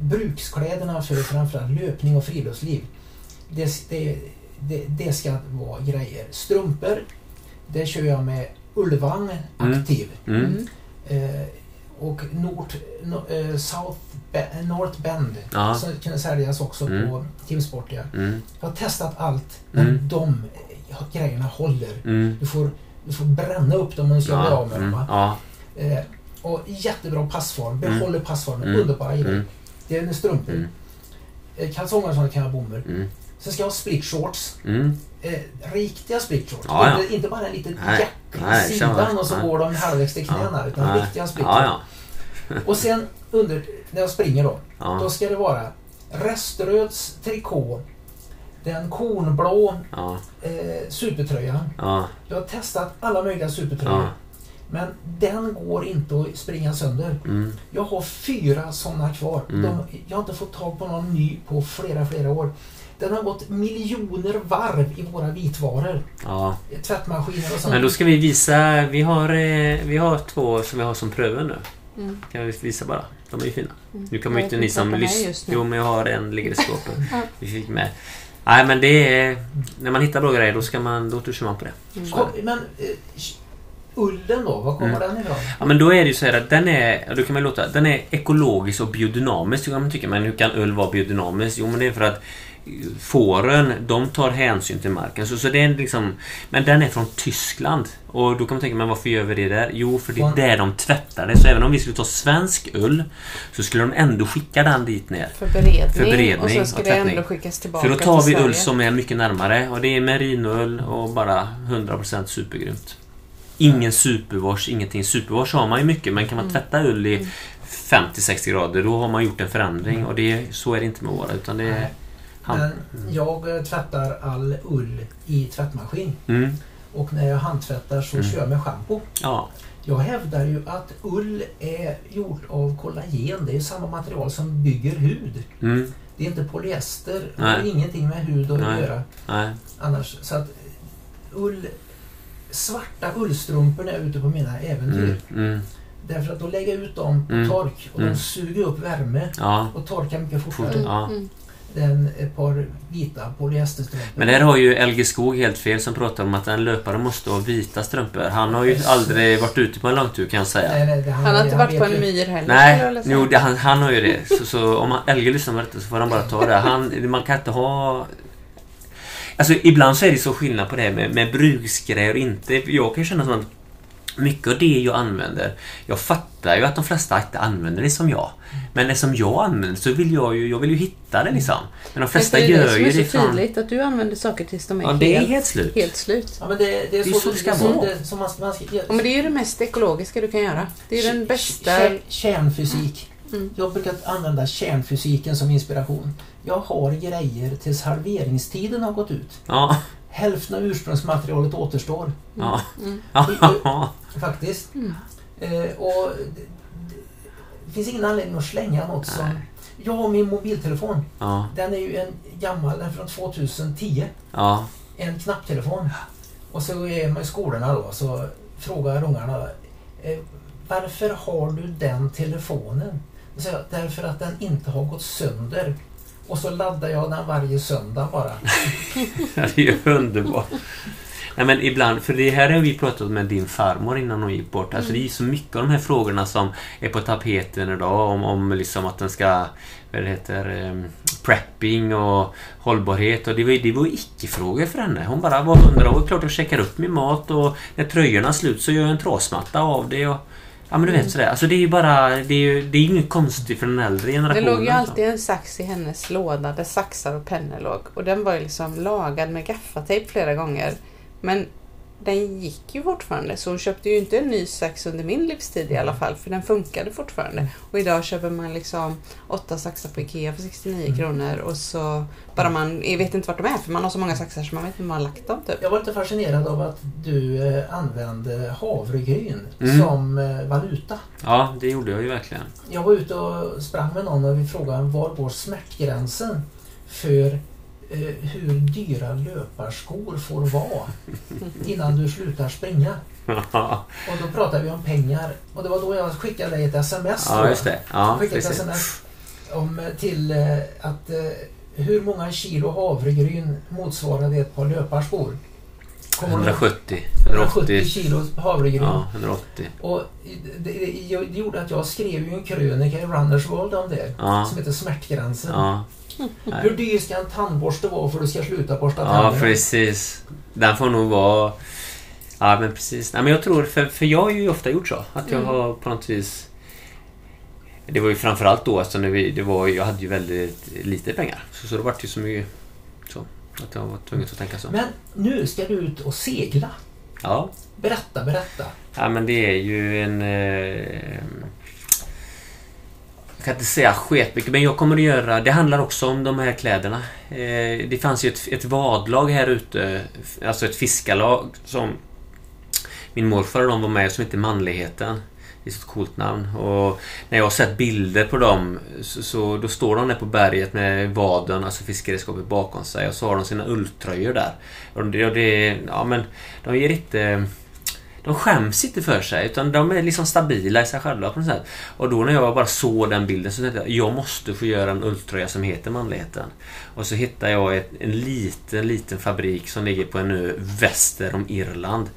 brukskläderna för framförallt löpning och friluftsliv. Det, det, det, det ska vara grejer. Strumpor, det kör jag med Ulvang Mm. aktiv. Mm. Eh, och Nord, no, eh, South Be- North Bend Ja. som kunde säljas också Mm. på Teamsport. Ja. Mm. Jag har testat allt men Mm. de eh, grejerna håller. Mm. Du får, du får bränna upp dem om du ska bli av med dem. Mm. Ja. Eh, och jättebra passform, Mm. behåller passformen, underbara grejer. Det är en strumpor. Mm. Eh, kalsonger och sånt kan jag. Mm. Sen ska jag ha split shorts. Mm. Eh, riktiga split shorts. Ja, ja. Inte, inte bara en liten Nej. jacka Nej, i sidan och så nej. går de halvvägs till knäna. Utan Ja. riktiga split Ja, shorts. ja. Och sen under, när jag springer då. Då ska det vara Resteröds trikå. Den kornblå eh, supertröjan. Ja. Jag har testat alla möjliga supertröjor. Men den går inte att springa sönder. Mm. Jag har fyra sådana kvar. Mm. De, jag har inte fått tag på någon ny på flera, flera år. Den har gått miljoner varv i våra vitvaror. ja. Tvättmaskiner och sånt. Men då ska vi visa. Vi har, eh, vi har två som vi har som pröver nu. Mm. Kan vi visa bara? De är ju fina. Mm. Nu kommer inte ni som lyssnar. Jo, men jag har en ligger i skåpet. Ja. Vi fick med. Nej, men det är... När man hittar bra grejer, då ska man... Då tuschar man på det. Mm. Men eh, ullen då, var kommer den ifrån? Ja men då är det ju så här att den är, då kan man låta, den är ekologisk och biodynamisk. Kan man tycka, men hur kan ull vara biodynamisk? Jo men det är för att fåren, de tar hänsyn till marken. Så, så det är liksom, men den är från Tyskland. Och då kan man tänka, men varför gör vi det där? Jo, för det är där de tvättar det. Så även om vi skulle ta svensk ull så skulle de ändå skicka den dit ner. För beredning. För beredning och ska och det ändå skickas tillbaka För då tar till vi ull som är mycket närmare och det är merinoull och bara 100% supergrymt. Ingen superwash, ingenting. Superwash har man ju mycket men kan man Mm. tvätta ull i 50-60 grader då har man gjort en förändring och det, så är det inte med våra utan det är... hand- Men jag eh, tvättar all ull i tvättmaskin. Mm, Och när jag handtvättar så Mm. kör jag med schampo. ja, Jag hävdar ju att ull är gjort av kollagen. Det är samma material som bygger hud. mm, Det är inte polyester. Det har ingenting med hud att Nej. göra nej, annars. Så att eh, ull, svarta ullstrumpor när jag är ute på mina äventyr. mm, mm, Därför att då lägger jag ut dem på Mm. tork och Mm. de suger upp värme ja. och torkar mycket fortare Fort, ja. Mm. än ett par vita polyesterstrumpor. Men där har ju LG Skog helt fel som pratar om att en löpare måste ha vita strumpor. Han har ju aldrig varit ute på en långtur kan jag säga. Nej, nej, det, Han har inte varit vet på en myr heller. Nej, jo, det, han, han har ju det. Så, så om han, LG lyssnar på detta så får han bara ta det. Han, man kan inte ha... Alltså ibland så är det så skillnad på det här med, med bruksgrejer och inte. Jag kan känna som att mycket av det jag använder, jag fattar ju att de flesta inte använder det som jag. Men det som jag använder så vill jag ju, jag vill ju hitta det liksom. Men de flesta Men det är gör det ju det är så från... tydligt, att du använder saker tills de är, Ja, det är helt, helt slut. helt slut. Ja, men det, det är Det är så, så det ska vara. det, som man, man ska, Ja, men det är ju det mest ekologiska du kan göra. Det är den bästa... Kär- Kärnfysik. Mm. Jag brukar använda kärnfysiken som inspiration. Jag har grejer tills halveringstiden har gått ut. Ja, Hälften av ursprungsmaterialet återstår. ja, Mm. Faktiskt. Mm. Eh, och det, det, finns ingen anledning att slänga något som... Nej. Jag har min mobiltelefon. ja, Den är ju en gammal, den är från 2010. ja. En knapptelefon. Och så är man i skolorna då så frågar ungarna eh, Varför har du den telefonen? Jag, därför att den inte har gått sönder. Och så laddar jag den varje söndag bara. Det är ju underbart. Nej men ibland, för det här har vi pratat med din farmor innan hon gick bort. Alltså det är så mycket av de här frågorna som är på tapeten idag om, om liksom att den ska, vad det heter, um, prepping och hållbarhet. Och det var, det var icke-frågor för henne. Hon bara var hundra år, klart jag checkar upp min mat och när tröjorna är slut så gör jag en trasmatta av det. Och, ja men du vet sådär. Alltså det är ju bara, det är ju det är inget konstigt för den äldre Det generationen. låg ju liksom. alltid en sax i hennes låda där saxar och pennor låg. Och den var ju liksom lagad med gaffatejp flera gånger. Men den gick ju fortfarande så hon köpte ju inte en ny sax under min livstid i alla fall för den funkade fortfarande. Och idag köper man liksom åtta saxar på Ikea för 69 Mm. kronor och så bara man jag vet inte vart de är för man har så många saxar så man vet inte var man har lagt dem typ. Jag var lite fascinerad av att du eh, använde havregryn Mm. som eh, valuta. Ja, det gjorde jag ju verkligen. Jag var ute och sprang med någon och vi frågade var går smärtgränsen för hur dyra löparskor får vara innan du slutar springa. Och då pratade vi om pengar och det var då jag skickade dig ett sms. ja, just det. Ja, skickade ett precis. sms om, eh, till eh, att eh, hur många kilo havregryn motsvarade ett par löparskor? Kommer du ihåg? 170. 170 180. kilo havregryn. Ja, 180. Och det, det, det gjorde att jag skrev ju en krönika i Runners World om det. Ja. Som heter Smärtgränsen. Ja. Hur dyr ska en tandborste vara för att du ska sluta borsta ja, tänderna? precis. Den får nog vara... Ja, men precis. Nej, men jag tror, för, för jag har ju ofta gjort så. Att jag Mm. har på något vis... Det var ju framförallt då, alltså när vi, det var, jag hade ju väldigt lite pengar. Så, så det vart ju så mycket så. Att jag var tvungen att tänka så. Men nu ska du ut och segla. Ja. Berätta, berätta. Ja men det är ju en... Eh, jag kan inte säga sketmycket men jag kommer att göra... Det handlar också om de här kläderna. Eh, det fanns ju ett, ett vadlag här ute. Alltså ett fiskarlag som min morfar och de var med som hette Manligheten. Det är så ett coolt namn. Och när jag har sett bilder på dem så, så då står de där på berget med vaden, alltså fiskeredskapet bakom sig och så har de sina ulltröjor där. Och det, och det, ja men de ger inte... De skäms inte för sig utan de är liksom stabila i sig själva på något sätt. Och då när jag bara såg den bilden så tänkte jag jag måste få göra en ulltröja som heter Manligheten. Och så hittade jag ett, en liten, liten fabrik som ligger på en ö väster om Irland.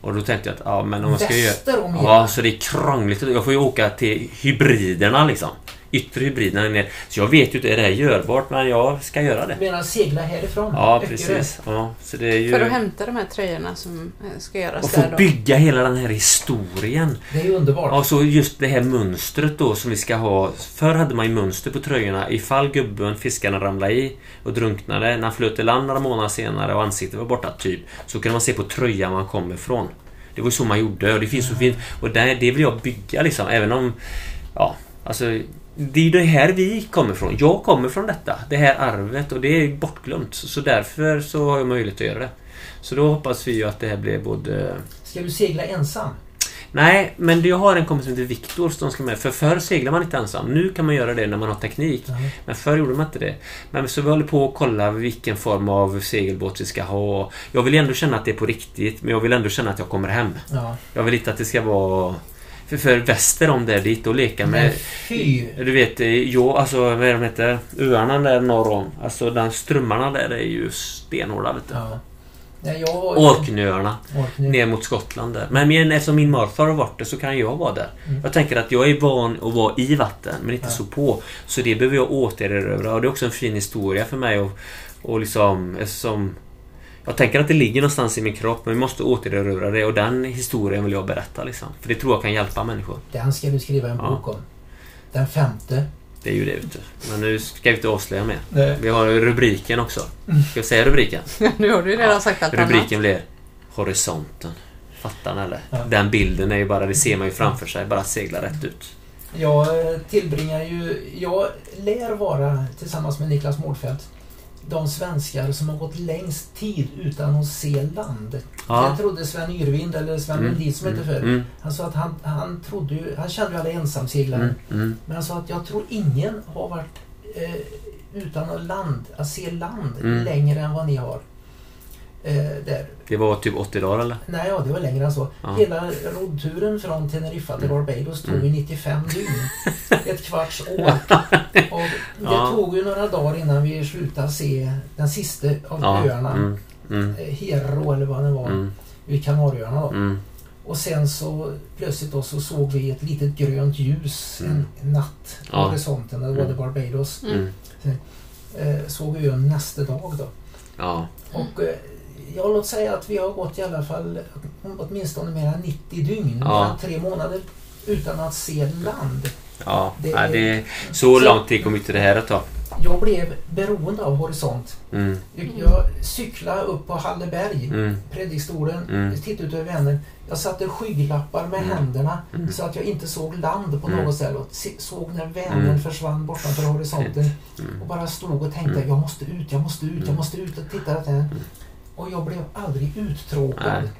Och då tänkte jag att ja, men om jag ska göra... Väster om Ja, er. så det är krångligt. Jag får ju åka till hybriderna liksom. Yttre hybriderna ner. Så jag vet ju inte, är det här görbart? Men jag ska göra det. Menar segla härifrån? Ja, precis. Ja, så det är ju... För att hämta de här tröjorna som eh, ska göras Och där få då. bygga hela den här historien. Det är ju underbart. Ja, så just det här mönstret då som vi ska ha. Förr hade man ju mönster på tröjorna. Ifall gubben, fiskarna ramlade i och drunknade. När han flöt till land några månader senare och ansiktet var borta, typ. Så kunde man se på tröjan man kom ifrån. Det var ju så man gjorde och det finns så fint. Och där, det vill jag bygga liksom. Även om... Ja, alltså... Det är det här vi kommer ifrån. Jag kommer från detta. Det här arvet och det är bortglömt. Så därför så har jag möjlighet att göra det. Så då hoppas vi ju att det här blir både... Ska du segla ensam? Nej, men jag har en kompis som heter Viktor som ska med. För förr seglar man inte ensam. Nu kan man göra det när man har teknik. Nej. Men förr gjorde man inte det. Men så vi håller på att kolla vilken form av segelbåt vi ska ha. Jag vill ändå känna att det är på riktigt, men jag vill ändå känna att jag kommer hem. Ja. Jag vill inte att det ska vara... För, för väster om där dit och leka med... Du vet, eh, jo, alltså vad är de heter? Öarna där norr om. Alltså den strömmarna där är ju stenhårda vet du. Ja. Nej, jag Orkneyöarna. Orkney. Ner mot Skottland där. Men, men eftersom min morfar har varit där så kan jag vara där. Mm. Jag tänker att jag är van att vara i vatten men inte Ja. så på. Så det behöver jag återerövra och det är också en fin historia för mig och, och liksom eftersom jag tänker att det ligger någonstans i min kropp men vi måste återerövra det och den historien vill jag berätta liksom. För det tror jag kan hjälpa människor. Den ska du skriva en Ja. bok om. Den femte. Det är ju det vet du. Men nu ska vi inte avslöja mer. Nej. Vi har rubriken också. Ska jag säga rubriken? nu har du ju redan Ja, sagt allt annat. Rubriken blir Horisonten. Fattar ni eller? Ja. Den bilden är ju bara, det ser man ju framför sig, bara segla rätt ut. Jag eh, tillbringar ju... Jag lär vara, tillsammans med Niklas Mårdfält, de svenskar som har gått längst tid utan att se land. Ja. Jag trodde Sven Yrvind, eller Sven Lundin som hette förr, mm, han sa att han, han trodde ju... Han kände ju alla ensamseglare. mm, mm. Men han sa att jag tror ingen har varit eh, utan att land, att se land Mm. längre än vad ni har. Eh, där. Det var typ 80 dagar eller? Nej, ja, det var längre än så. Ja. Hela roddturen från Teneriffa till Barbados tog Mm. ju 95 dygn. Ett kvarts år. Och det Ja. tog ju några dagar innan vi slutade se den sista av Ja. öarna. Mm, mm, Eh, Hero eller vad det var. mm, Vid Kanarieöarna då. mm. Och sen så plötsligt då så såg vi ett litet grönt ljus Mm. en natt på Ja. horisonten. Det var Mm. det Barbados. Mm. Eh, såg vi ön nästa dag då. Ja. Och eh, ja, låt säga att vi har gått i alla fall åtminstone mer än 90 dygn, Ja. tre månader, utan att se land. Ja, Det ja, det så lång tid kommer inte det här att ta. Jag blev beroende av horisont. Mm, Jag cyklade upp på Halleberg, mm, predikstolen, Mm. tittade ut över Vänern. Jag satte skygglappar med Mm. händerna Mm. så att jag inte såg land på Mm. något ställe. Och såg när Vänern Mm. försvann bortanför horisonten. mm. Och bara stod och tänkte, Mm. jag måste ut, jag måste ut, jag Mm. måste ut och titta den. Och jag blev aldrig uttråkad. Nej.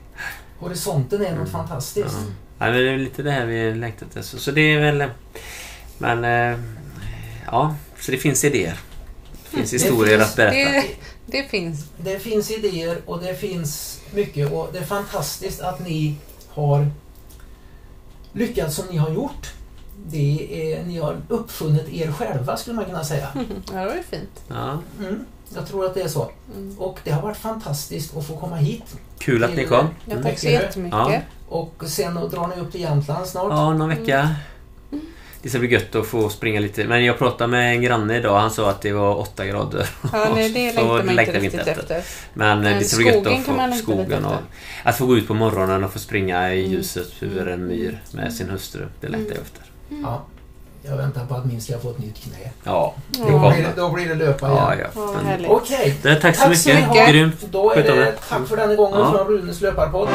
Horisonten är något Mm. fantastiskt. Ja. Ja, men det är lite det här vi längtat efter. Så, så det är väl... Men... eh, Ja, så det finns idéer. Det finns Det historier finns- att berätta. Det, det finns. Det finns idéer och det finns mycket och det är fantastiskt att ni har lyckats som ni har gjort. Det är, ni har uppfunnit er själva skulle man kunna säga. Ja, det var ju fint. Ja, Mm, jag tror att det är så. Mm. Och det har varit fantastiskt att få komma hit. kul att ni kom. Ja, Mm. tack så Mycket. jättemycket. Ja. Och sen drar ni upp till Jämtland snart. Ja, någon vecka. Det ska bli gött att få springa lite. Men jag pratade med en granne idag. Han sa att det var 8 grader. Ja, nej, det Så längtar man längtar inte riktigt efter. Men, Men det ska bli gött att få skogen och efter. att få gå ut på morgonen och få springa i Mm. ljuset över en myr med sin hustru. Det längtar jag efter. Ja. Jag väntar på att min ska få ett nytt knä. Ja, det Då kommer. blir det, då blir det löpa igen. Ja, ja. Men. Okej, det, tack så Tack så mycket. mycket. Grymt. då är det tack för denna gången Ja. från Runes löparpodd.